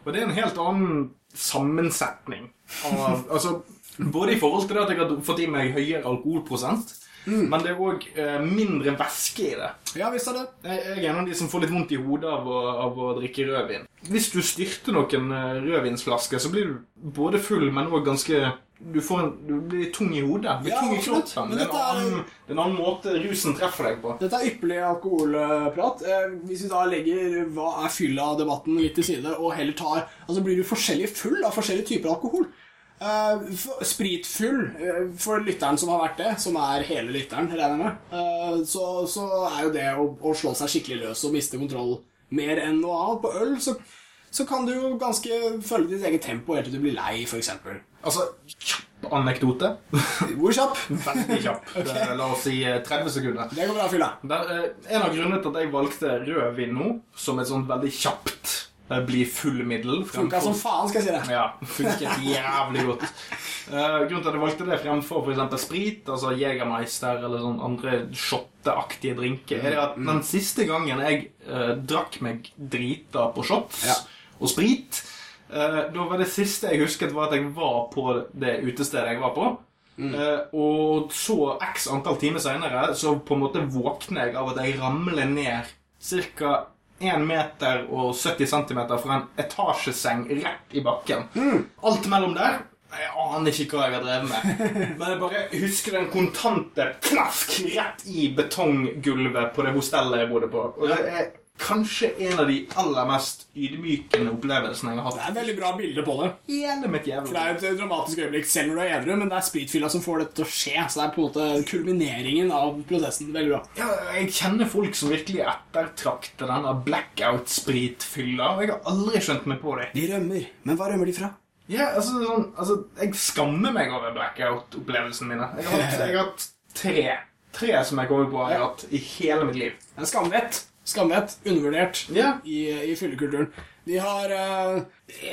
Og det er en helt annen sammensetning av Altså, både i forhold til det at jeg har fått i meg høyere alkoholprosent, men det er òg eh, mindre væske i det. Ja, visst er det. Jeg jeg er en av de som får litt vondt i hodet av å, av å drikke rødvin. Hvis du styrter noen eh, rødvinsflasker, så blir du både full, men òg ganske du, får en, du blir tung i hodet. Blir Ja, tung i kroppen. Det er, en annen, er annen måte rusen treffer deg på. Dette er ypperlig alkoholprat. Eh, hvis vi da legger hva er fylla-debatten litt til side, og heller tar Altså blir du forskjellig full av forskjellige typer alkohol. Eh, for- spritfull, eh, for lytteren som har vært det, som er hele lytteren, eh, så, så er jo det å, å slå seg skikkelig løs og miste kontroll mer enn noe annet. På øl så, så kan du jo ganske følge ditt eget tempo helt til du blir lei, f.eks. Altså, kjapp anekdote. Hvor kjapp? Veldig kjapp. Det- La oss si eh, 30 sekunder. Det går bra, fylla. Eh, en av grunnene til at jeg valgte rødvin nå, som et sånt veldig kjapt eh, bli full-middel Funka som faen, skal jeg si det. Ja, funket jævlig godt. Eh, grunnen til at jeg valgte det fremfor for eksempel sprit, altså Jegermeister eller sånn andre shotteaktige drinker, er det at den siste gangen jeg uh, drakk meg drita på shots Ja. Og sprit, Uh, da var det siste jeg husket var at jeg var på det utestedet jeg var på. Eh, og så x antall timer senere så på en måte våkner jeg av at jeg ramler ned ca. 1 meter og 70 cm fra en etasjeseng rett i bakken. Alt mellom der Jeg aner ikke hva jeg har drevet med. Men jeg bare husker den kontante knask rett i betonggulvet på det hostellet jeg bodde på. Og det er kanskje en av de aller mest ydmykende opplevelsene jeg har hatt. Det er et veldig bra bilde på det. Hele mitt For jævla Det er et dramatisk øyeblikk selv når du er edru, men det er spritfylla som får dette til å skje. Så det er på en måte kulmineringen av prosessen. Veldig bra. Ja, jeg kjenner folk som virkelig ettertrakter denne blackout-spritfylla. og Jeg har aldri skjønt meg på det. De rømmer. Men hva rømmer de fra? Ja, altså, sånn, altså Jeg skammer meg over blackout-opplevelsene mine. Jeg har, hatt, jeg har hatt tre. Tre som jeg kommer på har jeg hatt i hele mitt liv. En skamvett. Skamvett. Undervurdert Ja. i, i fyllekulturen. Vi har eh,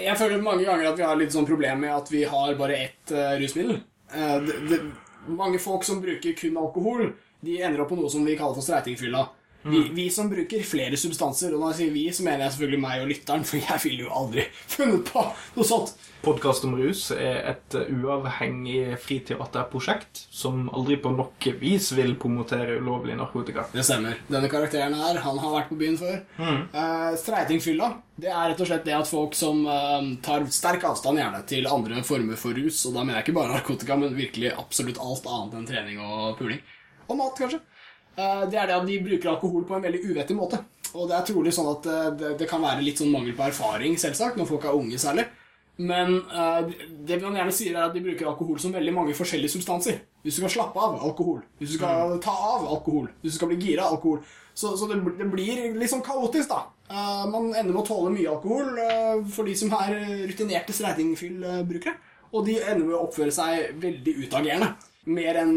Jeg føler mange ganger at vi har litt sånn problem med at vi har bare ett eh, rusmiddel. Eh, det, det, mange folk som bruker kun alkohol, de ender opp på noe som vi kaller for streitingfylla. Vi, vi som bruker flere substanser, og når jeg sier vi, så mener jeg selvfølgelig meg og lytteren, for jeg ville jo aldri funnet på noe sånt. Podkast om rus er et uh, uavhengig friteaterprosjekt som aldri på noe vis vil promotere ulovlig narkotika. Det stemmer. Denne karakteren her, han har vært på byen før. Eh, Streitingfylla, det er rett og slett det at folk som uh, tar sterk avstand gjerne til andre former for rus, og da mener jeg ikke bare narkotika, men virkelig absolutt alt annet enn trening og puling. Og mat, kanskje. Eh, det er det at de bruker alkohol på en veldig uvettig måte. Og det er trolig sånn at eh, det, det kan være litt sånn mangel på erfaring, selvsagt, når folk er unge særlig. Men eh, det man gjerne sier, er at de bruker alkohol som veldig mange forskjellige substanser. Hvis du skal slappe av alkohol. Hvis du skal ta av alkohol. Hvis du skal bli gira alkohol. Så, så det, det blir litt sånn kaotisk, da. Man ender med å tåle mye alkohol for de som er rutinerte streitingfyll-brukere. Og de ender med å oppføre seg veldig utagerende. Mer enn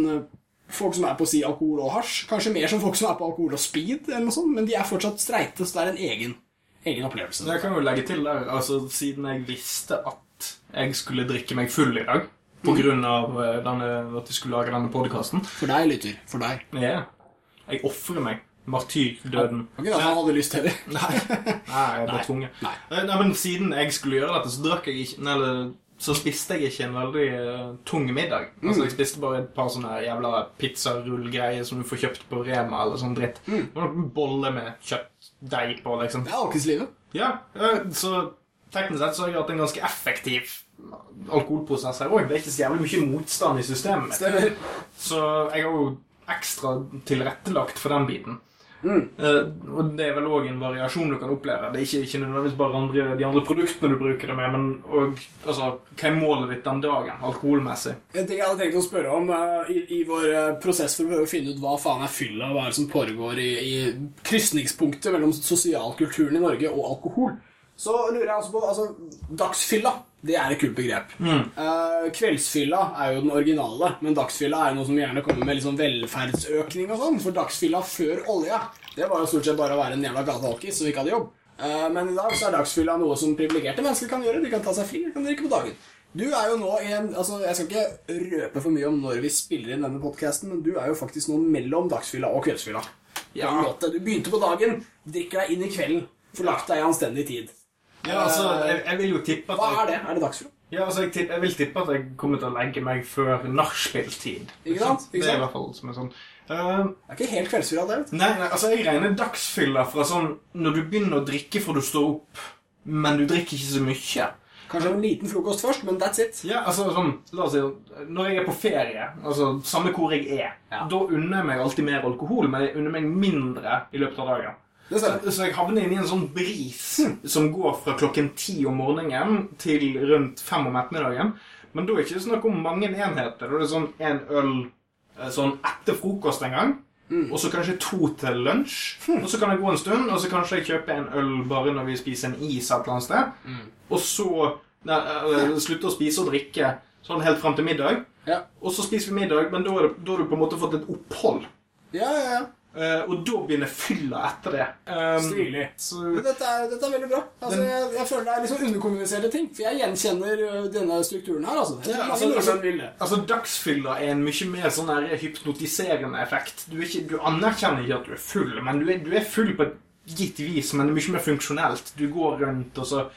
folk som er på å si alkohol og hasj. Kanskje mer som folk som er på alkohol og speed, eller noe sånt, men de er fortsatt streite, så det er en egen, egen opplevelse. Jeg kan jo legge til der, altså Siden jeg visste at jeg skulle drikke meg full i dag på grunn av eh, denne, at jeg skulle lage denne podkasten For deg, lytter. For deg. ja, Jeg ofrer meg. Martyrdøden. Ok, da han hadde lyst heller. Nei, nei, jeg ble tvunget. Nei. Eh, Nei, men Siden jeg skulle gjøre dette, så drakk jeg ikke eller, så spiste jeg ikke en veldig uh, tung middag. Altså, Jeg spiste bare et par sånne jævla pizzarullgreier som du får kjøpt på Rema. eller sånn dritt. Det var noen bolle med kjøttdeig på, liksom. Det er alkislivet. Ja, uh, så teknisk sett så har jeg hatt en ganske effektiv alkoholprosess her òg. Det er ikke så jævlig mye motstand i systemet. Stemmer. Så jeg har jo ekstra tilrettelagt for den biten. Eh, og det er vel òg en variasjon du kan oppleve. Det er ikke, ikke nødvendigvis bare andre, de andre produktene du bruker det med, men og, altså, hva er målet ditt den dagen, alkoholmessig? En ting jeg hadde tenkt å spørre om eh, i, i vår eh, prosess for å finne ut hva faen er fylla, hva er det som foregår i, i krysningspunktet mellom sosialkulturen i Norge og alkohol, så lurer jeg altså på altså, Dagsfylla, det er et kult begrep. Eh, kveldsfylla er jo den originale, men dagsfylla er noe som gjerne kommer med sånn velferdsøkning og sånn, for dagsfylla før olja, det var jo stort sett bare å være en jævla gatealkis som ikke hadde jobb. Uh, men i dag så er dagsfylla noe som privilegerte mennesker kan gjøre. De kan ta seg fri, de kan drikke på dagen. Du er jo nå i en altså Jeg skal ikke røpe for mye om når vi spiller inn denne podkasten, men du er jo faktisk nå mellom dagsfylla og kveldsfylla. Ja. Du begynte på dagen, drikker deg inn i kvelden, får lagt deg i anstendig tid. Ja, altså, jeg, jeg vil jo tippe at Hva er det? Er det dagsfylla? ja, altså, jeg, tipp, jeg vil tippe at jeg kommer til å legge meg før nachspiel-tid. Ikke sant? Ikke Det er i hvert fall som er sånn Uh, Det er ikke helt kveldsfylla, det. vet du. Nei, nei, altså jeg regner dagsfylla fra sånn Når du begynner å drikke fra du står opp, men du drikker ikke så mye. Kanskje en liten frokost først, men that's it. Ja, altså sånn, la oss si Når jeg er på ferie, altså samme hvor jeg er, Ja. da unner jeg meg alltid mer alkohol, men jeg unner meg mindre i løpet av dagen. Det stemmer. så jeg havner inn i en sånn bris som går fra klokken ti om morgenen til rundt fem om ettermiddagen. Men da er det ikke snakk om mange enheter. Da er det sånn en øl eh, sånn etter frokost en gang. Og så kanskje to til lunsj. Og så kan jeg gå en stund, og så kanskje jeg kjøpe en øl bare når vi spiser en is et eller annet sted. Og så ne, eh, slutte å spise og drikke sånn helt fram til middag. Ja, Og så spiser vi middag, men da da har du på en måte fått et opphold. ja, ja. ja. Eh, og da begynner fylla etter det. Um, Stilig. så Dette er, dette er veldig bra. Altså, jeg, jeg føler det er liksom underkommuniserte ting. For jeg gjenkjenner denne strukturen her. altså. Ja, altså, altså, altså Dagsfylla er en mye mer sånn her hypnotiserende effekt. Du, er ikke, du anerkjenner ikke at du er full, men du er, du er full på et gitt vis, men det er mye mer funksjonelt. Du går rundt, og så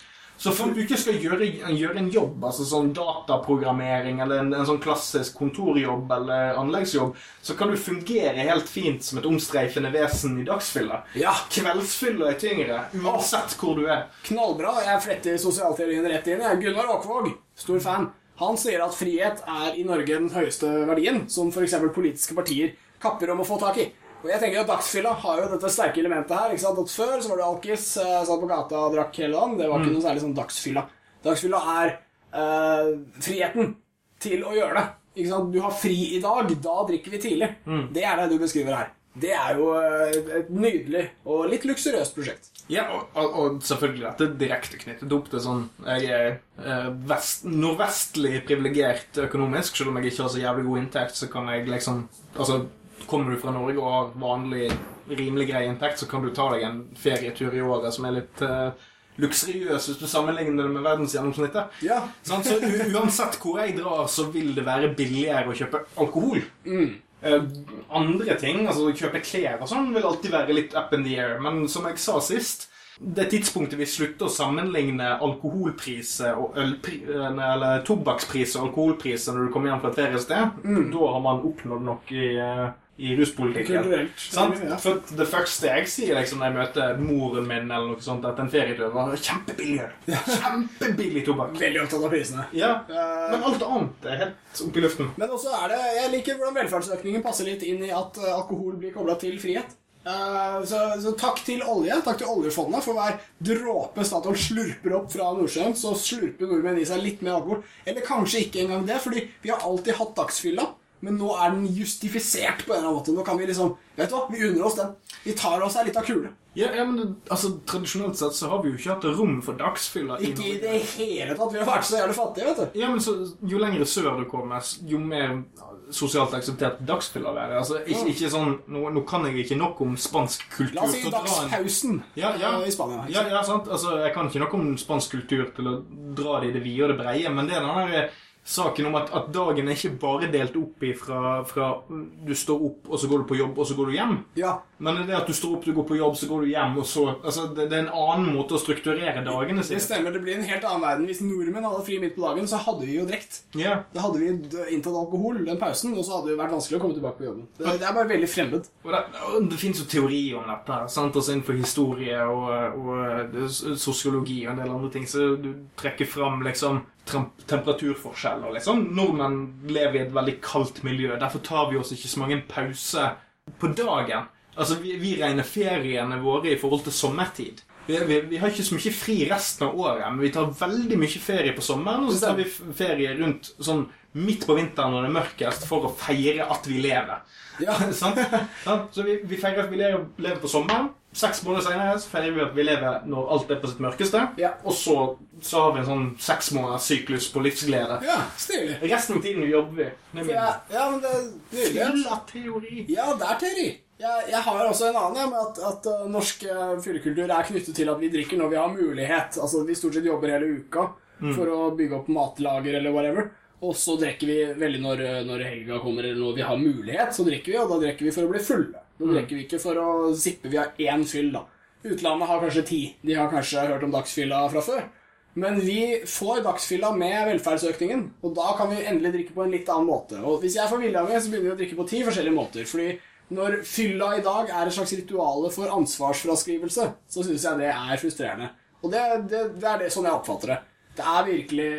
Så for at du ikke skal gjøre, gjøre en jobb, altså sånn dataprogrammering eller en, en sånn klassisk kontorjobb eller anleggsjobb, så kan du fungere helt fint som et omstreifende vesen i dagsfylla. Ja. Kveldsfylla er tyngre, uansett hvor du er. Knallbra. Jeg fletter sosialteorien rett inn. jeg. Gunnar Åkvåg, stor fan. Han sier at frihet er i Norge den høyeste verdien, som f.eks. politiske partier kapper om å få tak i. Og jeg tenker at Dagsfylla har jo dette sterke elementet her. ikke sant? At Før så var det alkis, eh, satt på gata og drakk hele dagen. Det var ikke noe særlig sånn dagsfylla. Dagsfylla er eh, friheten til å gjøre det. Ikke sant? Du har fri i dag, da drikker vi tidlig. Det er det du beskriver her. Det er jo eh, et nydelig og litt luksuriøst prosjekt. Ja, og, og, og selvfølgelig dette er direkte knyttet opp til sånn Jeg er eh, vest, nordvestlig privilegert økonomisk, selv om jeg ikke har så jævlig god inntekt, så kan jeg liksom Altså, kommer du fra Norge og har vanlig, rimelig grei inntekt, så kan du ta deg en ferietur i året som er litt uh, luksuriøs hvis du sammenligner det med verdensgjennomsnittet. Ja. Så uansett hvor jeg drar, så vil det være billigere å kjøpe alkohol. Eh, andre ting, altså kjøpe klær og sånn, vil alltid være litt up in the air. Men som jeg sa sist, det tidspunktet vi slutter å sammenligne alkoholpriser og ølpri- eller tobakkspriser og alkoholpriser når du kommer hjem fra et feriested, da har man oppnådd nok i, eh, i ruspolitikken. Ja. For det første jeg sier liksom, når jeg møter moren min, eller noe sånt, at en ferietur var kjempebillig. Kjempebillig tobakk. Veldig opptatt av prisene. Ja, Eh, Men alt annet er helt oppi i luften. Men også er det Jeg liker hvordan velferdsøkningen passer litt inn i at eh, alkohol blir kobla til frihet. Eh, så, så takk til olje, takk til oljefondet for hver dråpe Statoil slurper opp fra Nordsjøen, så slurper nordmenn i seg litt mer alkohol. Eller kanskje ikke engang det, fordi vi har alltid hatt dagsfylla. Men nå er den justifisert på en eller annen måte. Nå kan vi liksom Vet du hva, vi unner oss den. Vi tar oss ei lita kule. Ja, ja, men det, altså, Tradisjonelt sett så har vi jo ikke hatt rom for dagsfylla. Ikke i det hele tatt. Vi har vært så jævlig fattige, vet du. Ja, men så, Jo lenger sør du kommer, jo mer sosialt akseptert dagsfylla være. Altså, ikke, ikke sånn, nå, nå kan jeg ikke nok om spansk kultur La oss si dagspausen ja, ja. eh, i Spania. Ja, ja, sant. Altså, Jeg kan ikke noe om spansk kultur til å dra det i det vide og det breie, men det er den der eh, saken om at, at dagen er ikke bare delt opp i fra, fra du står opp, og så går du på jobb, og så går du hjem. ja. Men det at du står opp, du går på jobb, så går du hjem, og så altså, det, det er en annen måte å strukturere dagene Det stemmer, det blir en helt annen verden. Hvis nordmenn hadde fri midt på dagen, så hadde vi jo drekt. Ja. Da hadde vi inntatt alkohol den pausen, og så hadde det vært vanskelig å komme tilbake på jobben. Det, det er bare veldig fremmed. Og det, det finnes jo teori om dette, sant? altså innenfor historie og, og sosiologi og en del andre ting. Så du trekker fram liksom tem- temperaturforskjeller. Liksom. Nordmenn lever i et veldig kaldt miljø. Derfor tar vi oss ikke så mange pauser på dagen. Altså, vi, vi regner feriene våre i forhold til sommertid. Vi, vi, vi har ikke så mye fri resten av året, men vi tar veldig mye ferie på sommeren, og så tar vi ferie rundt sånn midt på vinteren når det er mørkest, for å feire at vi lever. Ja. Så vi, vi feirer at vi lever, lever på sommeren. Seks måneder senere så feirer vi at vi lever når alt er på sitt mørkeste. Ja. Og så, så har vi en sånn seks måneders syklus på livsglede. Ja, stilig. Resten av tiden jobber vi. Ja, ja, men det er nydelig. av teori. Ja, det er teori. Jeg, jeg har også en annen, med at, at uh, norsk uh, fyllekultur er knyttet til at vi drikker når vi har mulighet. Altså, Vi stort sett jobber hele uka for å bygge opp matlager eller whatever. Og så drikker vi veldig når, uh, når helga kommer, eller når vi har mulighet. Så drikker vi, og da drikker vi for å bli fulle. Da drikker vi ikke for å sippe. Vi har én fyll, da. Utlandet har kanskje ti. De har kanskje hørt om dagsfylla fra før. Men vi får dagsfylla med velferdsøkningen, og da kan vi endelig drikke på en litt annen måte. Og hvis jeg får vilja mi, så begynner vi å drikke på ti forskjellige måter. Fordi når fylla i dag er et slags rituale for ansvarsfraskrivelse, så syns jeg det er frustrerende. Og det, det, det er det sånn jeg oppfatter det. Det er virkelig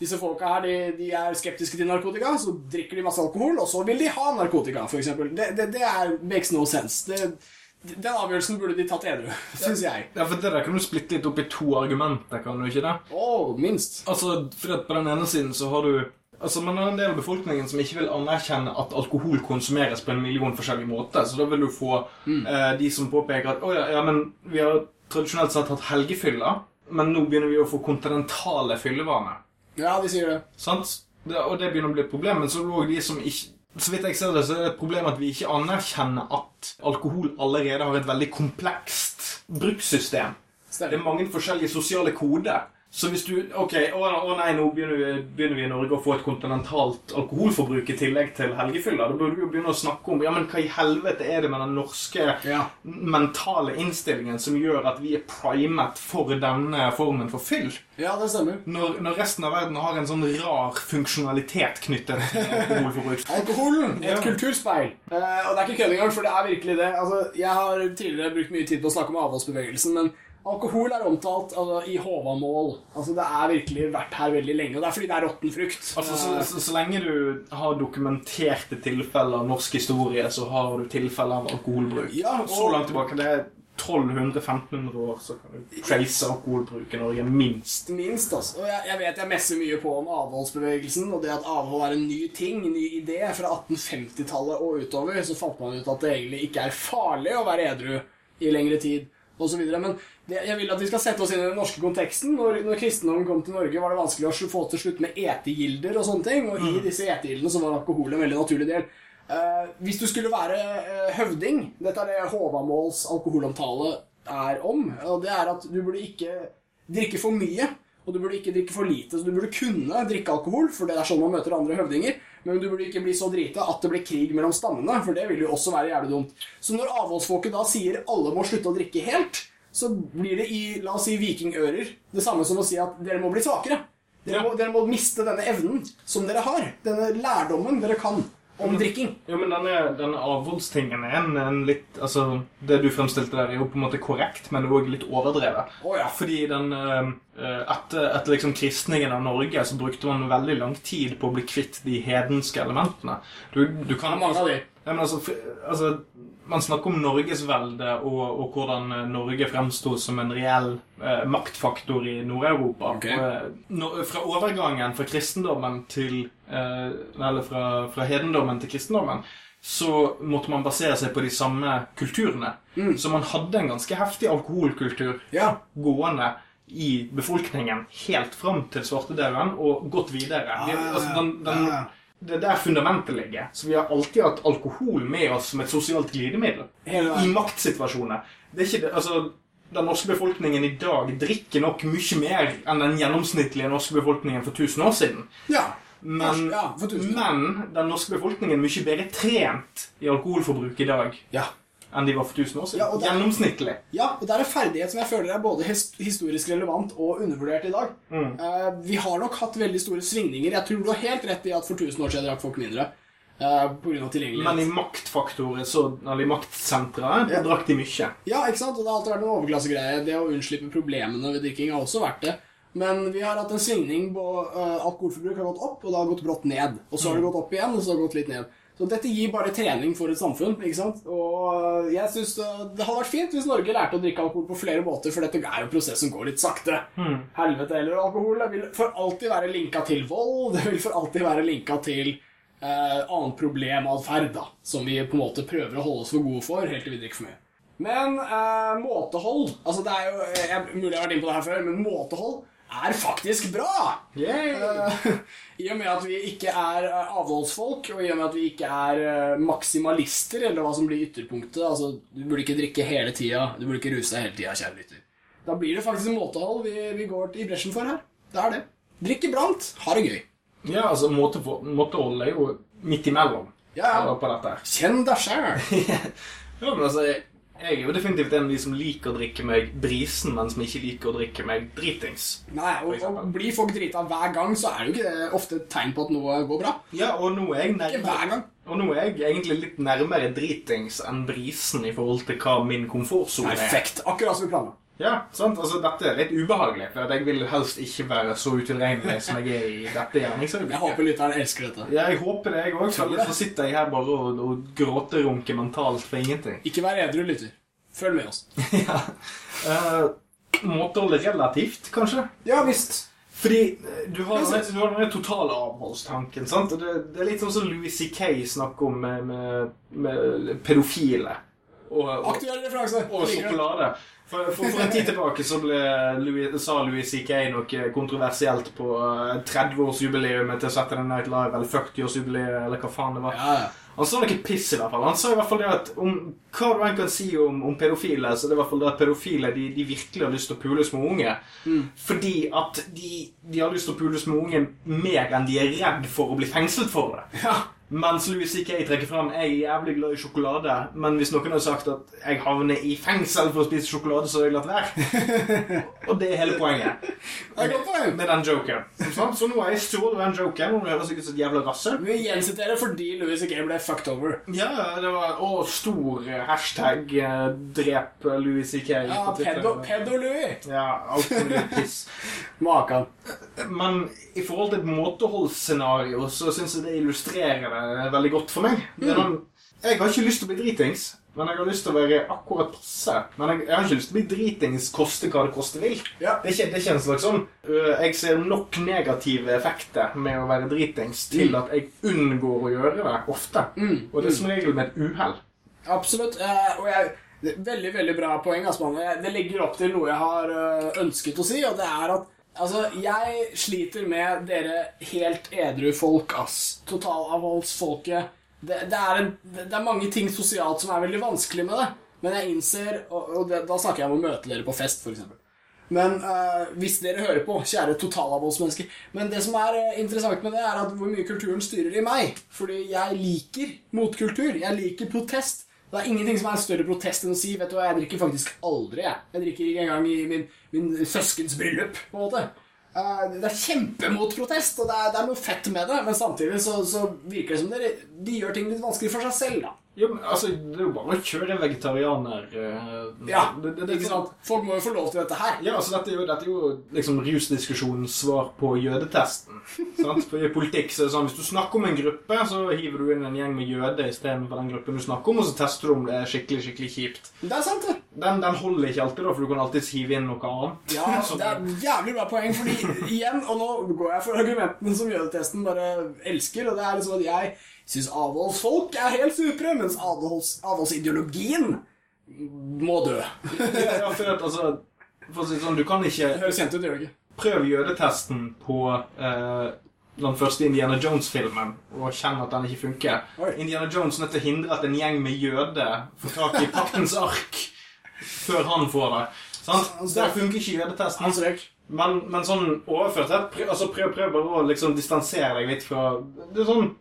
Disse folka her, de, de er skeptiske til narkotika, så drikker de masse alkohol, og så vil de ha narkotika, f.eks. Det, det, det er makes no sense. Det, den avgjørelsen burde de tatt edru, syns jeg. Ja, for det der kan du splitte litt opp i to argumenter, kan du ikke det? Å, minst. Altså, for at på den ene siden så har du Altså, Man har en del av befolkningen som ikke vil anerkjenne at alkohol konsumeres på en million forskjellige måter. Så da vil du få eh, de som påpeker at å ja, ja, men vi har tradisjonelt sett hatt helgefyller, men nå begynner vi å få kontinentale fyllevaner. Ja, de sier det. Sant? Det, og det begynner å bli et problem. Men så er det også de som ikke Så vidt jeg ser det, så er det et problem at vi ikke anerkjenner at alkohol allerede har et veldig komplekst brukssystem. Det er mange forskjellige sosiale koder. Så hvis du Ok, å, å nei, nå begynner vi, begynner vi i Norge å få et kontinentalt alkoholforbruk i tillegg til helgefylla. Da burde du jo begynne å snakke om ja, men hva i helvete er det med den norske Ja. mentale innstillingen som gjør at vi er primet for denne formen for fyll? Ja, det stemmer. Når, når resten av verden har en sånn rar funksjonalitet knyttet til alkoholforbruk. Alkoholen, et Ja. kulturspeil. Eh, og det er ikke kødd engang, for det er virkelig det. Altså, jeg har tidligere brukt mye tid på å snakke om avholdsbevegelsen, men alkohol er omtalt altså, i Håvamål. Altså, det er virkelig vært her veldig lenge, og det er fordi det er råtten frukt. Altså, så, så, så lenge du har dokumenterte tilfeller av norsk historie, så har du tilfeller av alkoholbruk. Ja, og- Så langt tilbake. Det er 1200-1500 år, så kan du trace alkoholbruk i Norge, minst. Minst, altså. Og jeg, jeg vet jeg messer mye på om avholdsbevegelsen, og det at avhold er en ny ting, en ny idé. Fra 1850-tallet og utover så fant man ut at det egentlig ikke er farlig å være edru i lengre tid, osv. Men jeg vil at vi skal sette oss inn i den norske konteksten. Når, når kristendommen kom til Norge, var det vanskelig å få til slutt med etegilder og sånne ting, og i disse etegildene så var alkohol en veldig naturlig del. Eh, hvis du skulle være eh, høvding Dette er det Håvamåls alkoholomtale er om. Og det er at du burde ikke drikke for mye. Og du burde ikke drikke for lite, så du burde kunne drikke alkohol, for det er sånn man møter andre høvdinger. Men du burde ikke bli så drita at det blir krig mellom stammene, for det vil jo også være jævlig dumt. Så når avholdsfolket da sier alle må slutte å drikke helt, så blir det i la oss si vikingører det samme som å si at dere må bli svakere. Dere, Ja. må, dere må miste denne evnen som dere har. Denne lærdommen dere kan om drikking. Jo, men denne, denne avholdstingen er en, en litt Altså, det du fremstilte der, er jo på en måte korrekt, men det òg litt overdrevet. Oh, ja. Fordi den eh, Etter, etter liksom kristningen av Norge så brukte man veldig lang tid på å bli kvitt de hedenske elementene. Du, du kan Mange av de. Ja, men altså, altså Man snakker om norgesvelde og, og hvordan eh, Norge fremsto som en reell eh, maktfaktor i Nord-Europa. Okay. Eh, Fra overgangen fra kristendommen til eh, Eller fra, fra hedendommen til kristendommen så måtte man basere seg på de samme kulturene. Så man hadde en ganske heftig alkoholkultur Ja. gående i befolkningen helt fram til svartedauden og gått videre. Ja, altså, den, den. Det er der fundamentet ligger. Så vi har alltid hatt alkohol med oss som et sosialt glidemiddel. I maktsituasjoner. Det er ikke det, altså, den norske befolkningen i dag drikker nok mye mer enn den gjennomsnittlige norske befolkningen for 1000 år siden. Ja. Men, Ja, men den norske befolkningen er mye bedre trent i alkoholforbruk i dag Ja. Enn de var for 1000 år siden. Ja, og det er- Gjennomsnittlig. Ja, og det er en ferdighet som jeg føler er både historisk relevant og undervurdert i dag. Mm. Uh, vi har nok hatt veldig store svingninger. Jeg tror du har helt rett i at for 1000 år siden drakk folk mindre. Uh, på grunn av tilgjengelighet. Men i maktfaktorer, så, eller i maktsenteret, Ja. drakk de mye. Ja, ikke sant? Og det har alltid vært en overklassegreie. Det å unnslippe problemene ved drikking har også vært det. Men vi har hatt en svingning på uh, alkoholforbruk har gått opp, og det har gått brått ned. Og så har det gått opp igjen, og så har det gått litt ned. Så dette gir bare trening for et samfunn. ikke sant? Og jeg synes det hadde vært fint hvis Norge lærte å drikke alkohol på flere måter, for dette er en prosess som går litt sakte. Helvete eller alkohol det vil for alltid være linka til vold. Det vil for alltid være linka til eh, annen problematferd, da, som vi på en måte prøver å holde oss for gode for helt til vi drikker for mye. Men eh, måtehold altså det er jo, jeg, Mulig jeg har vært inne på det her før, men måtehold er faktisk bra! Eh, I og med at vi ikke er eh, avholdsfolk, og i og med at vi ikke er eh, maksimalister, eller hva som blir ytterpunktet altså Du burde ikke drikke hele tida, du burde ikke ruse deg hele tida, kjære lytter. Da blir det faktisk en måtehold vi, vi går i bresjen for her. Det er det. Drikk iblant, ha det gøy. Ja, altså, måte, måtehold er jo midt imellom Ja, ja. Kjenn deg sjæl. Ja, men altså, jeg, er jo definitivt en av de som liker å drikke meg brisen, men som ikke liker å drikke meg dritings. Nei, og, og Blir folk drita hver gang, så er det jo ikke det ofte et tegn på at noe går bra. Ja, og nå er jeg Ikke hver gang. og nå er jeg egentlig litt nærmere dritings enn brisen i forhold til hva min komfortsone er. Perfekt. Akkurat som vi planla. Ja, sant? Altså, dette er litt ubehagelig, for jeg vil helst ikke være så utilregnelig som jeg er i dette Jeg håper lytteren elsker dette. Ja, jeg håper det, jeg òg. Så sitter jeg her bare og, og gråterunker mentalt for ingenting. Ikke vær edru, lytter. Følg med oss. ja. Uh, måtehold er relativt, kanskje? Ja visst. Fordi eh, du har, den- du har denne totale avholdstanken. sant? Det, det er litt sånn som Louis C.K. snakker om med, med, med pedofile. Og, og, Aktuell referanse. og sjokolade. For, for, for en tid tilbake så Louis, sa Louis C.K. noe kontroversielt på eh, 30-årsjubileet til Saturday Night Live, eller 40-årsjubileet, eller hva faen det var. Ja, ja. Han sa noe piss, i hvert fall. Han sa i hvert fall det at om hva du enn kan si om, om pedofile, så det er i hvert fall det at pedofile de, de virkelig har lyst til å pule små unge. Fordi at de, de har lyst til å pule små unge mer enn de er redd for å bli fengslet for det. ja. Mens Louis C.K. trekker fram jeg er jævlig glad i sjokolade, men hvis noen hadde sagt at jeg havner i fengsel for å spise sjokolade, så hadde jeg latt være. Og det er hele poenget. Det er. Med den joken. Sant? Så nå har jeg stjålet den joken, og nå høres ut som et jævla rasse. Vi gjensiterer fordi Louis C.K. ble fucked over. Ja, det var Å, stor eh, hashtag eh, 'drep Louis C.K.' Ja, pedo-Louis. pedo. Ja, alt mulig piss. Maken. Men i forhold til et måteholdsscenario så syns jeg det illustrerer det veldig godt for meg. Mm. noen, jeg har ikke lyst til å bli dritings, men jeg har lyst til å være akkurat passe. Men jeg, jeg har ikke lyst til å bli dritings koste hva det koste vil. Ja. Det er ikke, det er ikke en slags sånn øh, Jeg ser nok negative effekter med å være dritings til at jeg unngår å gjøre det ofte. Mm. Og det er som regel med et uhell. Absolutt. eh, og jeg Veldig veldig bra poeng. Asman. Det legger opp til noe jeg har eh, ønsket å si, og det er at Altså, Jeg sliter med dere helt edru folk, ass. Totalavholdsfolket. Det, det, er en, det er mange ting sosialt som er veldig vanskelig med det. Men jeg innser Og, og det, da snakker jeg om å møte dere på fest, f.eks. Men uh, hvis dere hører på, kjære totalavholdsmennesker Men det som er eh, interessant med det, er at hvor mye kulturen styrer i meg. Fordi jeg liker motkultur. Jeg liker protest. Det er ingenting som er en større protest enn å si Vet du hva, jeg drikker faktisk aldri. Jeg, jeg drikker ikke engang i min, min søskens bryllup. på en måte Eh, Det er kjempemotprotest, og det er, det er noe fett med det. Men samtidig så, så virker det som dere, de gjør ting litt vanskelig for seg selv. da Jo, men altså, Det er jo bare å kjøre vegetarianer eh, Ja, det, det, det, ikke sant? Folk må jo få lov til dette her. Ja, altså dette er jo, dette er jo liksom rusdiskusjonens svar på jødetesten. sant? For I politikk så er det sånn hvis du snakker om en gruppe, så hiver du inn en gjeng med jøder istedenfor den gruppen du snakker om, og så tester du om det er skikkelig skikkelig kjipt. Det er sant, det. Den, den holder ikke alltid, da, for du kan alltid hive inn noe annet. Ja, det er et jævlig bra poeng, fordi igjen, og nå går jeg for argumentene som jødetesten bare elsker, og det er liksom at jeg syns avholdsfolk er helt supre, mens avholds, avholdsideologien må dø. Ja, ja, for at, altså, for å si det sånn, du kan ikke Det høres kjent ut, gjør det ikke? Prøv jødetesten på eh, den første Indiana Jones-filmen og kjenn at den ikke funker. Oi. Indiana Jones er nødt til å hindre at en gjeng med jøder får tak i paktens ark før han får det. Sant? Der funker ikke jødetesten. Men, men sånn overført altså prøv, prøv bare å liksom distansere deg litt fra Det er sånn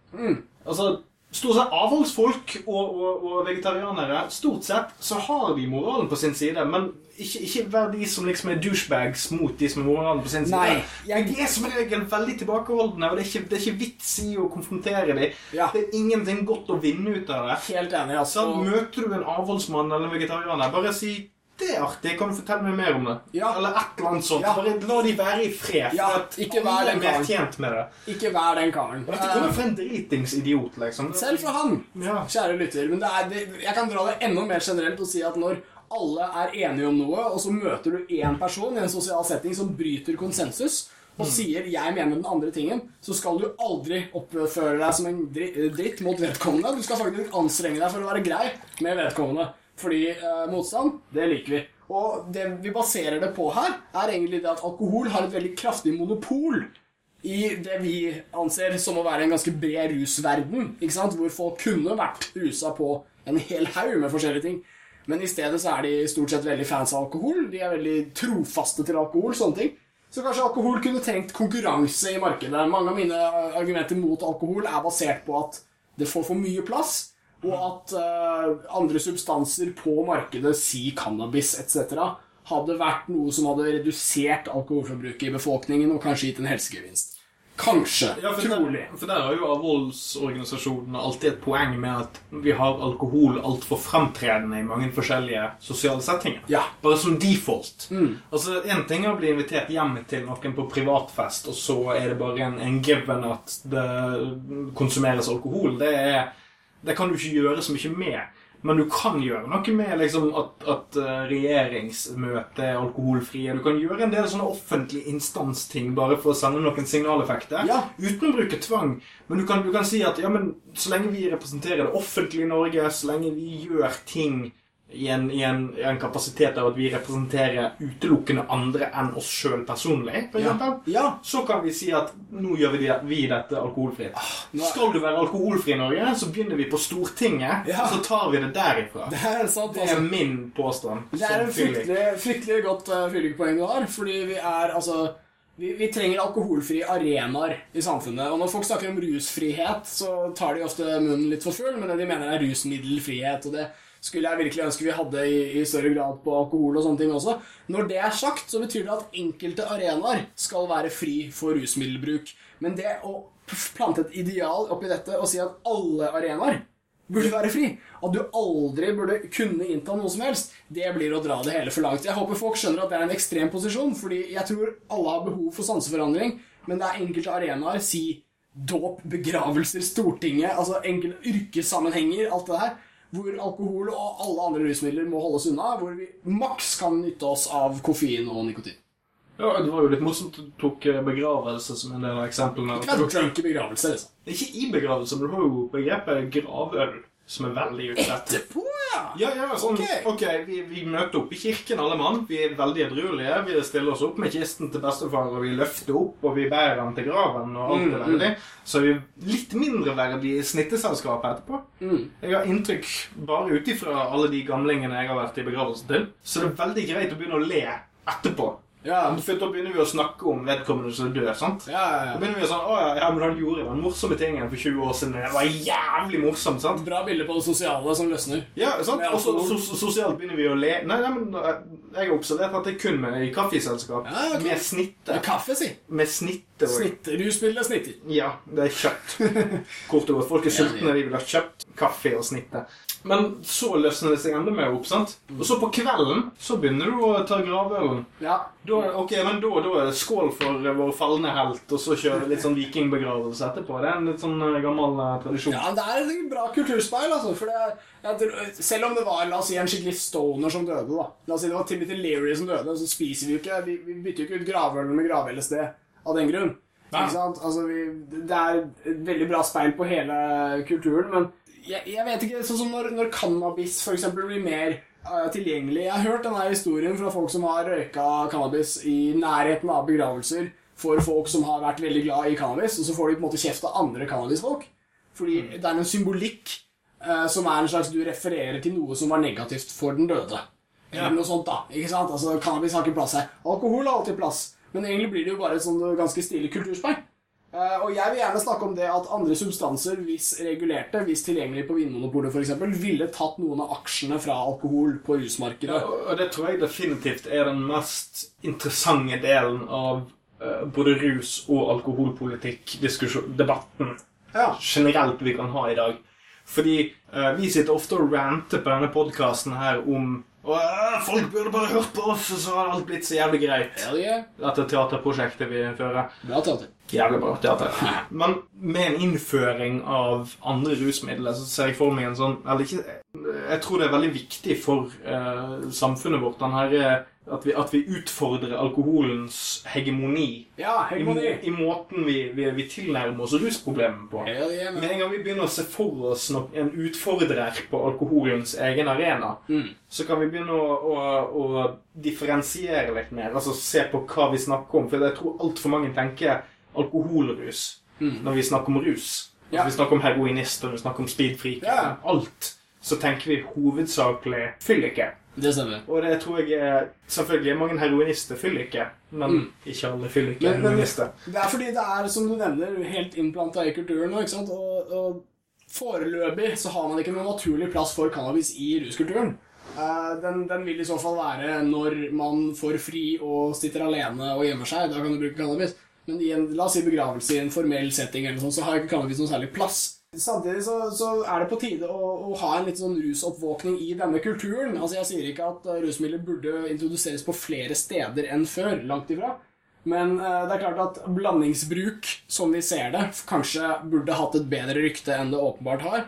Altså, Stort sett avholdsfolk og, og, og vegetarianere Stort sett så har de moralen på sin side, men ikke, ikke vær de som liksom er douchebags mot de som er moralen på sin side. Nei, jeg- De er som regel veldig tilbakeholdne, og det er ikke, det er ikke vits i å konfrontere dem. Ja. Det er ingenting godt å vinne ut av det. Helt enig, Så altså. møter du en avholdsmann eller en vegetarianer, bare si det er artig, kan du fortelle meg mer om det? Ja. Eller et eller annet sånt. Ja. Bare la de være i fred. Ja, ikke vær den karen. tjent med det. Ikke vær den karen. Og dette kommer fra en dritings idiot, liksom. Selv fra han, Ja. kjære lytter. Men det er, det, jeg kan dra det enda mer generelt og si at når alle er enige om noe, og så møter du én person i en sosial setting som bryter konsensus, og sier 'jeg mener den andre tingen', så skal du aldri oppføre deg som en dritt mot vedkommende. Du skal faktisk anstrenge deg for å være grei med vedkommende. Fordi eh, det liker vi. Og det vi baserer det på her, er egentlig det at alkohol har et veldig kraftig monopol i det vi anser som å være en ganske bred rusverden, ikke sant? hvor folk kunne vært rusa på en hel haug med forskjellige ting. Men i stedet så er de stort sett veldig fans av alkohol. De er veldig trofaste til alkohol. sånne ting. Så kanskje alkohol kunne trengt konkurranse i markedet. Mange av mine argumenter mot alkohol er basert på at det får for mye plass, og at uh, andre substanser på markedet, si cannabis etc., hadde vært noe som hadde redusert alkoholforbruket i befolkningen og kanskje gitt en helsegevinst. Kanskje. Ja, for, trolig. der, for der har jo avholdsorganisasjonene alltid et poeng med at vi har alkohol altfor fremtredende i mange forskjellige sosiale settinger. Ja. Bare som default. Altså, En ting er å bli invitert hjem til noen på privatfest, og så er det bare en, en given at det konsumeres alkohol. Det, er, det kan du ikke gjøre så mye med. Men du kan gjøre noe med liksom, at, at eh, regjeringsmøtet er alkoholfrie. Du kan gjøre en del sånne offentlige instansting bare for å sende noen signaleffekter. Ja. Uten å bruke tvang. Men du kan, du kan si at ja, men så lenge vi representerer det offentlige Norge, så lenge vi gjør ting i en, i en, i en kapasitet av at vi representerer utelukkende andre enn oss sjøl personlig, for Ja. eksempel, Ja. så kan vi si at nå gjør vi, det, vi dette alkoholfritt. Ah, er- Skal du være alkoholfri i Norge, så begynner vi på Stortinget, Ja. så tar vi det derifra. Det er sant, Det er altså. min påstand. Det er et en fryktelig, fryktelig godt uh, fyllikpoeng du har, fordi vi er altså vi, vi trenger alkoholfrie arenaer i samfunnet. Og når folk snakker om rusfrihet, så tar de ofte munnen litt for full, men det de mener er rusmiddelfrihet. Og det skulle jeg virkelig ønske vi hadde i, i større grad på alkohol og sånne ting også. Når det er sagt, så betyr det at enkelte arenaer skal være fri for rusmiddelbruk. Men det å plante et ideal oppi dette og si at alle arenaer burde være fri. At du aldri burde kunne innta noe som helst. Det blir å dra det hele for langt. Jeg håper folk skjønner at det er en ekstrem posisjon, fordi jeg tror alle har behov for sanseforandring, men det er enkelte arenaer, si dåp, begravelser, Stortinget, altså enkelte yrkessammenhenger, alt det der, hvor alkohol og alle andre rusmidler må holdes unna, hvor vi maks kan nytte oss av koffein og nikotin. Ja, Det var jo litt morsomt at du tok eh, begravelse som en del av eksemplene. Ikke drunk i begravelse, liksom. Ikke i begravelse, men du har jo begrepet gravøl, som er veldig utsatt. Etterpå, ja! Ja, ja, sånn, Ok. ok, vi, vi møter opp i kirken alle mann. Vi er veldig edruelige. Vi stiller oss opp med kisten til bestefar, og vi løfter opp, og vi bærer den til graven, og alt det Mm, der. Så er vi litt mindreverdige i snitteselskapet etterpå. Mm. Jeg har inntrykk, bare ut ifra alle de gamlingene jeg har vært i begravelse til, så det er veldig greit å begynne å le etterpå. Ja, For da begynner vi å snakke om vedkommende som død. sant? ja, ja, Da begynner vi å sånn, å ja, ja, men han gjorde den morsomme tingen for 20 år siden. Det var jævlig morsomt, sant? Bra bilde på det sosiale som løsner. Ja, sant? Og så sosialt begynner vi å le. Nei, nei, men eh, jeg har observert at det er kun med i kaffeselskap. Ja, okay. Med snitte. Med kaffe, si. Med snitte. også. Snitt, rusmiddelet snitter. Ja, det er kjøtt. Kort og godt. Folk er sultne, de vil ha kjøpt kaffe og snitte. Men så løsner det seg enda mer opp, sant? Og så på kvelden så begynner du å ta gravølen. Ja. Da, ok, men da, da er det skål for vår falne helt, og så kjøre litt sånn vikingbegravelse etterpå. Det er en litt sånn eh, gammel eh, tradisjon. Ja, det er et bra kulturspeil, altså. For det, jeg selv om det var la oss si, en skikkelig stoner som døde, da. La oss si det var Timothy Leary som døde, så spiser vi jo ikke Vi, vi bytter jo ikke ut gravølen med grav-LSD av den grunn. Nei. Ikke sant? Altså, vi, det er et veldig bra speil på hele kulturen, men jeg, jeg vet ikke Sånn som når, når cannabis for eksempel blir mer uh, tilgjengelig. Jeg har hørt denne historien fra folk som har røyka cannabis i nærheten av begravelser for folk som har vært veldig glad i cannabis, og så får de på en måte kjeft av andre cannabisfolk. Fordi det er en symbolikk uh, som er en slags Du refererer til noe som var negativt for den døde. Eller Ja. noe sånt, da. Ikke sant? Altså, Cannabis har ikke plass her. Alkohol har alltid plass. Men egentlig blir det jo bare et sånn ganske stilig kulturspeil. Eh, og jeg vil gjerne snakke om det at andre substanser, hvis regulerte, hvis tilgjengelig på Vinmonopolet f.eks., ville tatt noen av aksjene fra alkohol på rusmarkedet. Ja, og det tror jeg definitivt er den mest interessante delen av eh, både rus- og alkoholpolitikk-debatten Ja. generelt vi kan ha i dag. Fordi eh, vi sitter ofte og ranter på denne podkasten her om «Åh, Folk burde bare hørt på oss, og så hadde alt blitt så jævlig greit. Hell yeah. Dette teaterprosjektet vi innfører. Bra teater. Jævlig bra teater. Men med en innføring av andre rusmidler så ser jeg for meg en sånn Eller ikke Jeg tror det er veldig viktig for uh, samfunnet vårt her, eh, at, vi, at vi utfordrer alkoholens hegemoni. Ja, I, hegemoni. I måten vi, vi, vi tilnærmer oss rusproblemet på. Med en gang vi begynner å se for oss en utfordrer på alkoholens egen arena, Mm. så kan vi begynne å, å, å differensiere litt mer. Altså se på hva vi snakker om. For jeg tror altfor mange tenker alkoholrus når vi snakker om rus. Mm. Ja. Vi snakker om heroinister, vi snakker om speedfreak. Ja. Alt. Så tenker vi hovedsakelig fylliker. Det stemmer. Og det tror jeg er Selvfølgelig mange heroinister fylliker, men Mm. ikke alle fylliker Men- er heroinister. Det er fordi det er, som du nevner, helt innplanta i kulturen nå, ikke sant? Og, og foreløpig så har man ikke noen naturlig plass for cannabis i ruskulturen. Eh, den, den vil i så fall være når man får fri og sitter alene og gjemmer seg. Da kan du bruke cannabis. Men i en la oss si begravelse i en formell setting eller noe sånt, så har ikke cannabis noen særlig plass. Samtidig så, så er det på tide å, å ha en litt sånn rusoppvåkning i denne kulturen. Altså Jeg sier ikke at eh, rusmidler burde introduseres på flere steder enn før. Langt ifra. Men eh, det er klart at blandingsbruk, som vi ser det, kanskje burde hatt et bedre rykte enn det åpenbart har.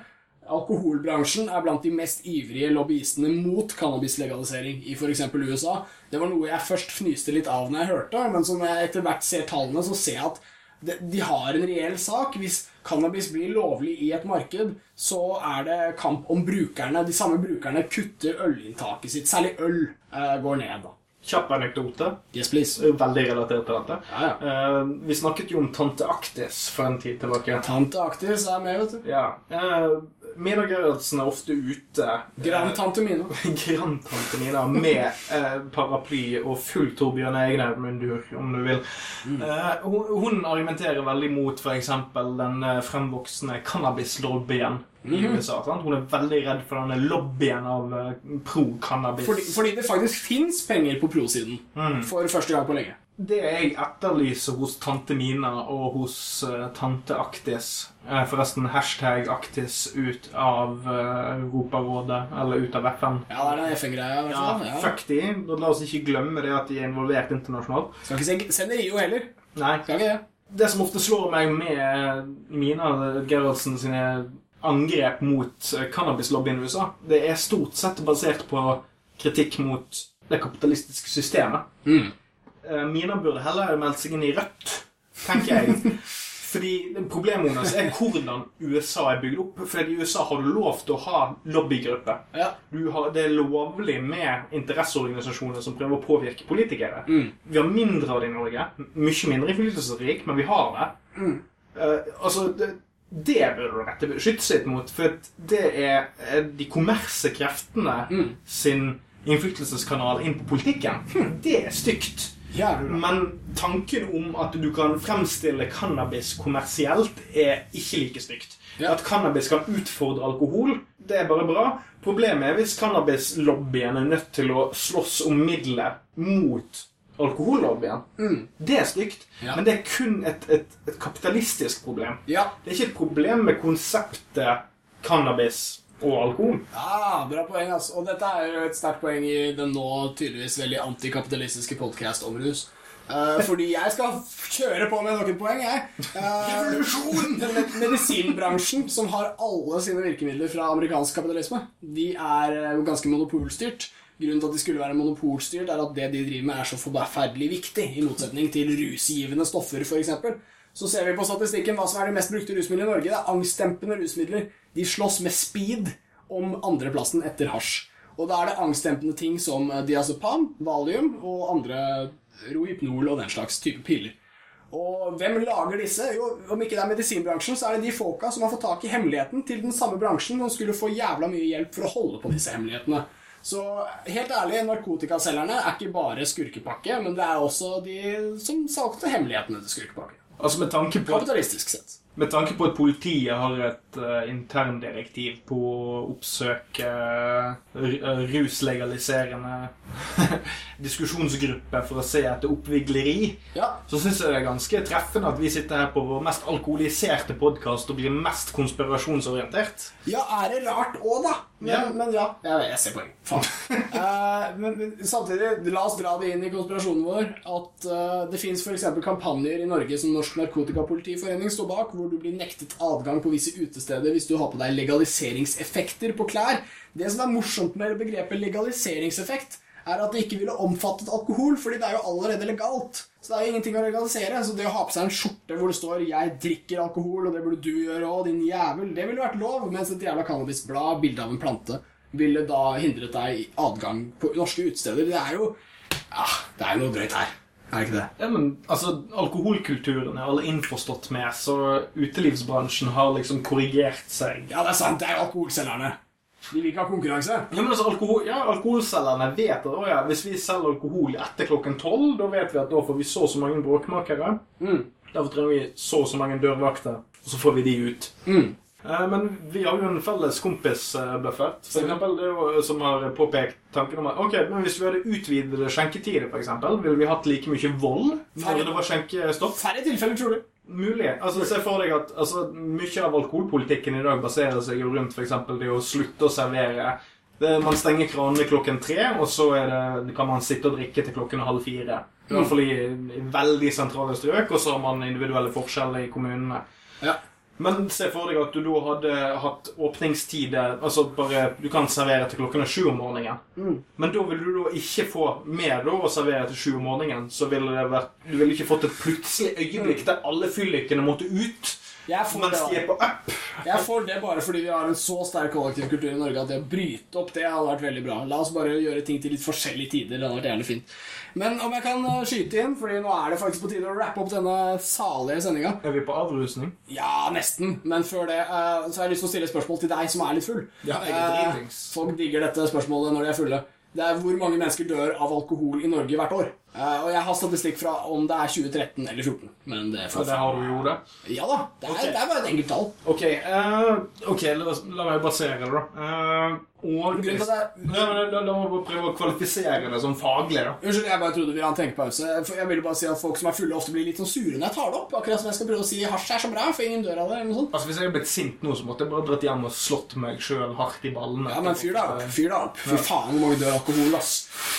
Alkoholbransjen er blant de mest ivrige lobbyistene mot cannabislegalisering i f.eks. USA. Det var noe jeg først fnyste litt av når jeg hørte, men som jeg etter hvert ser tallene, så ser jeg at de, har en reell sak. Hvis cannabis blir lovlig i et marked, så er det kamp om brukerne. De samme brukerne kutter ølinntaket sitt. Særlig øl eh, går ned, da. Kjapp anekdote. Yes, please. Veldig relatert til dette. Ja, ja. Eh, vi snakket jo om tante Aktis for en tid tilbake. Tante Aktis er med, vet du. Ja. Mina Gerhardsen er ofte ute Grandtante Mina. Grandtante Mina med eh, paraply og full Torbjørn Egner-mundur, om du vil. Eh, hun, hun argumenterer veldig mot f.eks. den eh, fremvoksende cannabislobbyen i USA. Sant? Hun er veldig redd for denne lobbyen av eh, pro-cannabis. Fordi, fordi det faktisk fins penger på pro-siden. For første gang på lenge. Det jeg etterlyser hos tante Mina og hos uh, tante Aktis uh, Forresten, hashtag Aktis ut av uh, Europarådet, eller ut av FN. Ja, det er den FN-greia. Ja. Ja. fuck de. La oss ikke glemme det at de er involvert internasjonalt. Skal ikke se- sende Rio heller. Nei. Skal ikke det. Det som ofte slår meg med Mina Gerhardsen sine angrep mot cannabislobbyen i USA, det er stort sett basert på kritikk mot det kapitalistiske systemet. Mm. Eh, Mina burde heller meldt seg inn i Rødt, tenker jeg. Fordi Problemet hennes er hvordan USA er bygd opp. For i USA har du lov til å ha lobbygrupper. Ja. Det er lovlig med interesseorganisasjoner som prøver å påvirke politikere. Mm. Vi har mindre av det i Norge. Mye mindre innflytelsesrik, men vi har det. Mm. Uh, altså, det, det burde du rette beskytte sitt mot, for det er eh, de kommersielle kreftene Mm. sin innflytelseskanal inn på politikken. Det er stygt. Men tanken om at du kan fremstille cannabis kommersielt, er ikke like stygt. At cannabis kan utfordre alkohol, det er bare bra. Problemet er hvis cannabislobbyen er nødt til å slåss om midler mot alkohollobbyen. Det er stygt, Ja. men det er kun et, et, et kapitalistisk problem. Ja. Det er ikke et problem med konseptet cannabis og alkohol. Ja, bra poeng, altså. Og dette er jo et sterkt poeng i den nå tydeligvis veldig antikapitalistiske podcast om rus. Uh, fordi jeg skal kjøre på med noen poeng, jeg. Uh, medisinbransjen, som har alle sine virkemidler fra amerikansk kapitalisme, de er eh, jo ganske monopolstyrt. Grunnen til at de skulle være monopolstyrt, er at det de driver med, er så forferdelig viktig, i motsetning til rusgivende stoffer, f.eks. Så ser vi på statistikken hva som er de mest brukte rusmidlene i Norge. Det er angstdempende rusmidler. De slåss med speed om andreplassen etter hasj. Og da er det angstdempende ting som eh, diazepam, valium og andre rohypnol og den slags type piller. Og hvem lager disse? Jo, Om ikke det er medisinbransjen, så er det de folka som har fått tak i hemmeligheten til den samme bransjen, som skulle få jævla mye hjelp for å holde på disse hemmelighetene. Så helt ærlig, narkotikaselgerne er ikke bare skurkepakke, men det er også de som solgte hemmelighetene til skurkepakke. Altså med tanke på Kapitalistisk sett. Med tanke på at politiet har et uh, interndirektiv på å oppsøke uh, ruslegaliserende diskusjonsgrupper for å se etter oppvigleri, Ja. så syns jeg det er ganske treffende at vi sitter her på vår mest alkoholiserte podkast og blir mest konspirasjonsorientert. Ja, er det rart òg, da? Men Ja. men ja. Jeg ser poeng. Faen. uh, men, men samtidig, la oss dra det inn i konspirasjonen vår at uh, det fins f.eks. kampanjer i Norge som Norsk Narkotikapolitiforening står bak, hvor du blir nektet adgang på visse utesteder hvis du har på deg legaliseringseffekter på klær. Det som er morsomt med begrepet legaliseringseffekt, er at det ikke ville omfattet alkohol, fordi det er jo allerede legalt. Så det er jo ingenting å legalisere. Så det å ha på seg en skjorte hvor det står 'Jeg drikker alkohol', og det burde du gjøre òg, din jævel, det ville vært lov. Mens et jævla cannabisblad, bilde av en plante, ville da hindret deg adgang på norske utesteder. Det er jo Ja, det er jo noe drøyt her. Er det ikke det? Ja, men altså, Alkoholkulturen er alle innforstått med, så utelivsbransjen har liksom korrigert seg. Ja, det er sant. Det er alkoholselgerne. De vil ikke ha konkurranse. Ja, men altså, alkohol, ja, Alkoholselgerne vet at ja, hvis vi selger alkohol etter klokken tolv, da vet vi at da får vi så og så mange bråkmakere. Mm. Derfor trenger vi så og så mange dørvakter, og så får vi de ut. Mm. Eh, Men vi har jo en felles kompis, eh, Buffett, for eksempel, jo, som har påpekt tanken om at ok, men hvis vi hadde utvidede skjenketider, eksempel, ville vi hatt like mye vold Færre. når det var skjenkestopp? Færre tilfeller, tror du? Mulig. Altså, Se for deg at altså, mye av alkoholpolitikken i dag baserer seg jo rundt eksempel det å slutte å servere. Det, man stenger kranene klokken tre, og så det, kan man sitte og drikke til klokken halv fire. I hvert fall i, i veldig sentrale strøk, og så har man individuelle forskjeller i kommunene. Ja. Men se for deg at du da hadde hatt åpningstider Altså bare Du kan servere til klokken er sju om morgenen. Men da ville du da ikke få mer da å servere til sju om morgenen. Så ville det vært Du ville ikke fått et plutselig øyeblikk der alle fyllikene måtte ut mens de er på up. Jeg får det bare fordi vi har en så sterk kollektivkultur i Norge at det å bryte opp det hadde vært veldig bra. La oss bare gjøre ting til litt forskjellige tider. Det hadde vært gjerne fint. Men om jeg kan eh, skyte inn, Fordi nå er det faktisk på tide å rappe opp denne salige sendinga. Er vi på avrusning? Ja, nesten. Men før det eh, så har jeg lyst til å stille et spørsmål til deg som er litt full. Ja, jeg dritings. folk digger dette spørsmålet når de er fulle. Det er hvor mange mennesker dør av alkohol i Norge hvert år. Eh, og jeg har statistikk fra om det er 2013 eller 2014. Men det For det har du jo det. Ja da. Det er, okay. det er bare et enkelt tall. Ok, uh, okay la, la meg basere det, da. Eh, og Grist. Ja, men La meg prøve å kvalifisere det som faglig. da Unnskyld, jeg bare trodde vi hadde en tenkepause. Jeg ville bare si at Folk som er fulle, ofte blir litt sånn sure når jeg tar det opp. Akkurat som jeg skal prøve å si hasj er så bra, for ingen dør av det. eller noe sånt Altså Hvis jeg hadde blitt sint nå, så måtte jeg bare dratt hjem og slått meg sjøl hardt i ballene. Ja, men fyr deg opp. fyr deg opp Fy faen, hvor mange dør av alkohol, ass.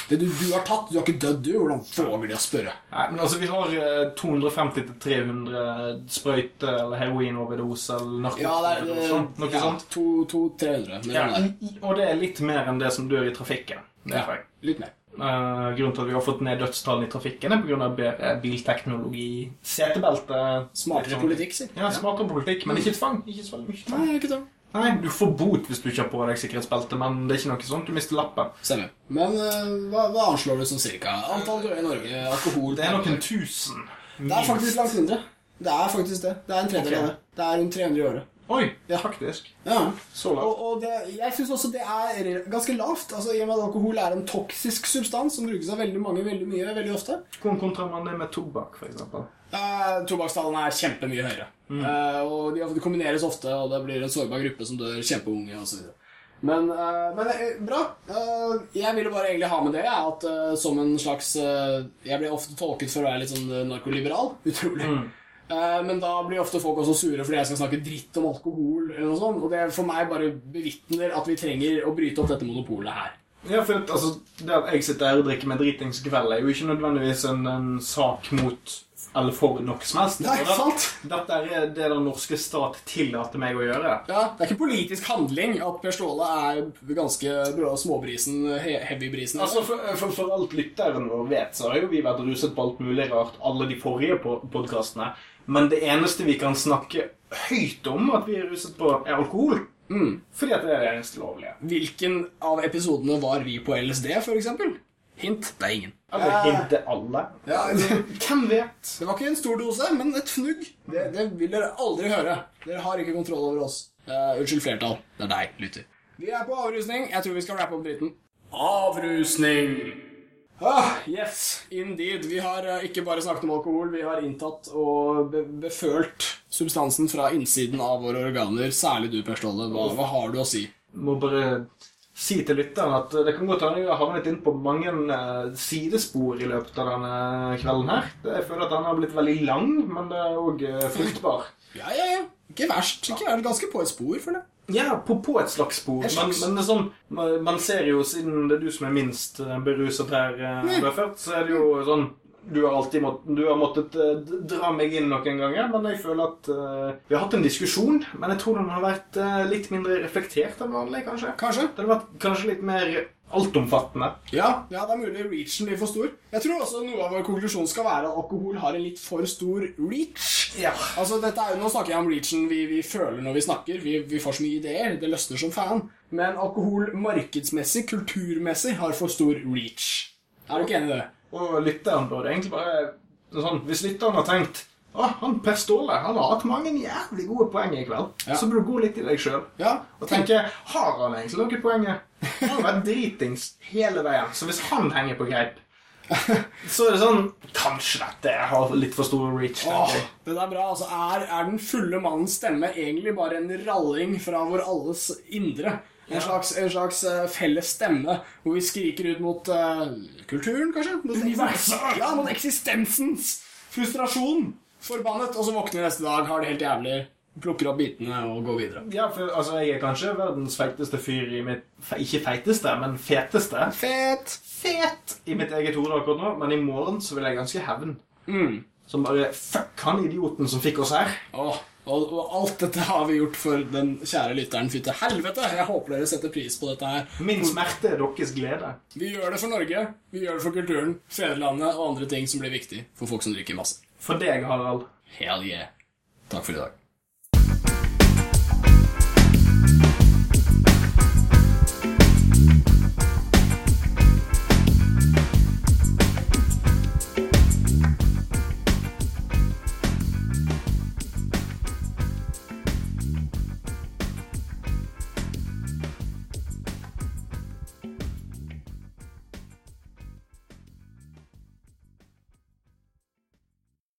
Det du, du, har tatt, du har ikke dødd, du. Hvordan får vi det å spørre? Nei, men altså Vi har eh, 250-300 sprøyte eller heroinoverdose eller narkotika. Ja, det er, det, noe ja, sånt. 200-300 og det er litt mer enn det som dør i trafikken. Ja, litt mer. Uh, grunnen til at vi har fått ned dødstallene i trafikken, er pga. bedre bilteknologi, setebelte Smartere politikk, si. Ja, smartere politikk, men ikke tvang. Ikke så mye tvang. Nei, ikke tvang. Nei, Du får bot hvis du ikke har på deg sikkerhetsbelte, men det er ikke noe sånt. Du mister lappen. Stemmer. Men uh, hva, hva anslår du som cirka? Antall døde i Norge, alkohol Det er noen tusen. Det er faktisk langt mindre. Det er faktisk det. Det er en tredjedel Ok. av det. Det er rundt 300 i året. Oi, Ja. faktisk. Ja. Så lavt. Og, og det, jeg syns også det er ganske lavt. Altså, I og med at alkohol er en toksisk substans som brukes av veldig mange veldig mye veldig ofte. Hvordan kontrer man det med tobakk, for eksempel? Uh, Tobakkstallene er kjempemye høyere. Eh, og de, de kombineres ofte, og det blir en sårbar gruppe som dør kjempeunge osv. Men, eh, men eh, bra. Eh, jeg ville bare egentlig ha med det, at eh, som en slags eh, Jeg blir ofte tolket for å være litt sånn eh, narkoliberal. Utrolig. Eh, men da blir ofte folk også sure fordi jeg skal snakke dritt om alkohol. eller noe sånt, Og det for meg bare bevitner at vi trenger å bryte opp dette monopolet her. Ja, for altså, Det at jeg sitter her og drikker meg dritings kveld, er jo ikke nødvendigvis en, en sak mot eller for noe som helst. Nei, det- sant. Dette er det den norske stat tillater meg å gjøre. Ja, Det er ikke politisk handling at Per Ståle er ganske bra småbrisen, he heavy-brisen. Altså, for, for, for alt lytteren vår vet, så har jo vi vært ruset på alt mulig rart alle de forrige podkastene. Men det eneste vi kan snakke høyt om at vi er ruset på, er alkohol. Fordi at det er det eneste lovlige. Hvilken av episodene var vi på LSD, eksempel? Hint det er ingen. Eller hint, alle. Ja, Hvem vet? det var ikke en stor dose, men et fnugg. Det, det vil dere aldri høre. Dere har ikke kontroll over oss. Uh, unnskyld, flertall. Det er deg, lytter. Vi er på avrusning. Jeg tror vi skal rappe opp dritten. Avrusning! Ah, yes, indeed. Vi har eh, ikke bare snakket om alkohol, vi har inntatt og be befølt substansen fra innsiden av våre organer. Særlig du, Per Ståle. Hva, hva har du å si? Må bare si til lytteren at det kan godt hende jeg har havnet inn på mange eh, sidespor i løpet av denne kvelden her. Jeg føler at den har blitt veldig lang, men det er òg fruktbar. Ja, ja, ja. Ikke verst. Ikke verst. Ganske på et spor, for det. Ja, på, på et slags spor. Men, men det er sånn, man, ser jo, siden det er du som er minst eh, beruset her, mm. Bøffert, så er det jo sånn du har alltid mått, du har måttet eh, dra meg inn noen ganger, men jeg føler at uh, vi har hatt en diskusjon. Men jeg tror den har vært uh, litt mindre reflektert enn vanlig, kanskje. Kanskje. Den har vært kanskje litt mer altomfattende. Ja, ja, det er mulig reachen blir for stor. Jeg tror også noe av vår konklusjon skal være at alkohol har en litt for stor reach. Ja. Altså, dette er, Nå snakker jeg om reachen vi, vi føler når vi snakker. Vi, vi får så mye ideer. Det løsner som faen. Men alkohol markedsmessig, kulturmessig, har for stor reach. Er du ikke enig i det? Og lytteren burde egentlig bare sånn, Hvis lytteren har tenkt å, han Per Ståle han har hatt mange jævlig gode poeng i kveld. Ja. Så burde du gå litt i deg sjøl. Ja, Og tenke Har han egentlig noe poenger? Han har vært dritings hele veien. Så hvis han henger på greip, så er det sånn Kanskje dette har litt for stor reach. Åh, det er bra. altså er, er den fulle mannens stemme egentlig bare en ralling fra vår alles indre? En slags, en slags eh, felles stemme hvor vi skriker ut mot uh, kulturen, kanskje? Mot Universet! Ja, mot eksistensens frustrasjon. Forbannet. Og så våkner vi neste dag, har det helt jævlig, plukker opp bitene og går videre. Ja, for altså, jeg er kanskje verdens feiteste fyr i mitt Ikke feiteste, men feteste. Fet! Fet i mitt eget hode akkurat nå, men i morgen så vil jeg ganske hevn. Mm. Som bare Fuck han idioten som fikk oss her. Åh, og, og alt dette har vi gjort for den kjære lytteren. Fy til helvete! Jeg håper dere setter pris på dette her. Min smerte er deres glede. Vi gjør det for Norge, vi gjør det for kulturen, fedrelandet og andre ting som blir viktig for folk som drikker masse. For deg, Harald. Hell yeah. Takk for i dag.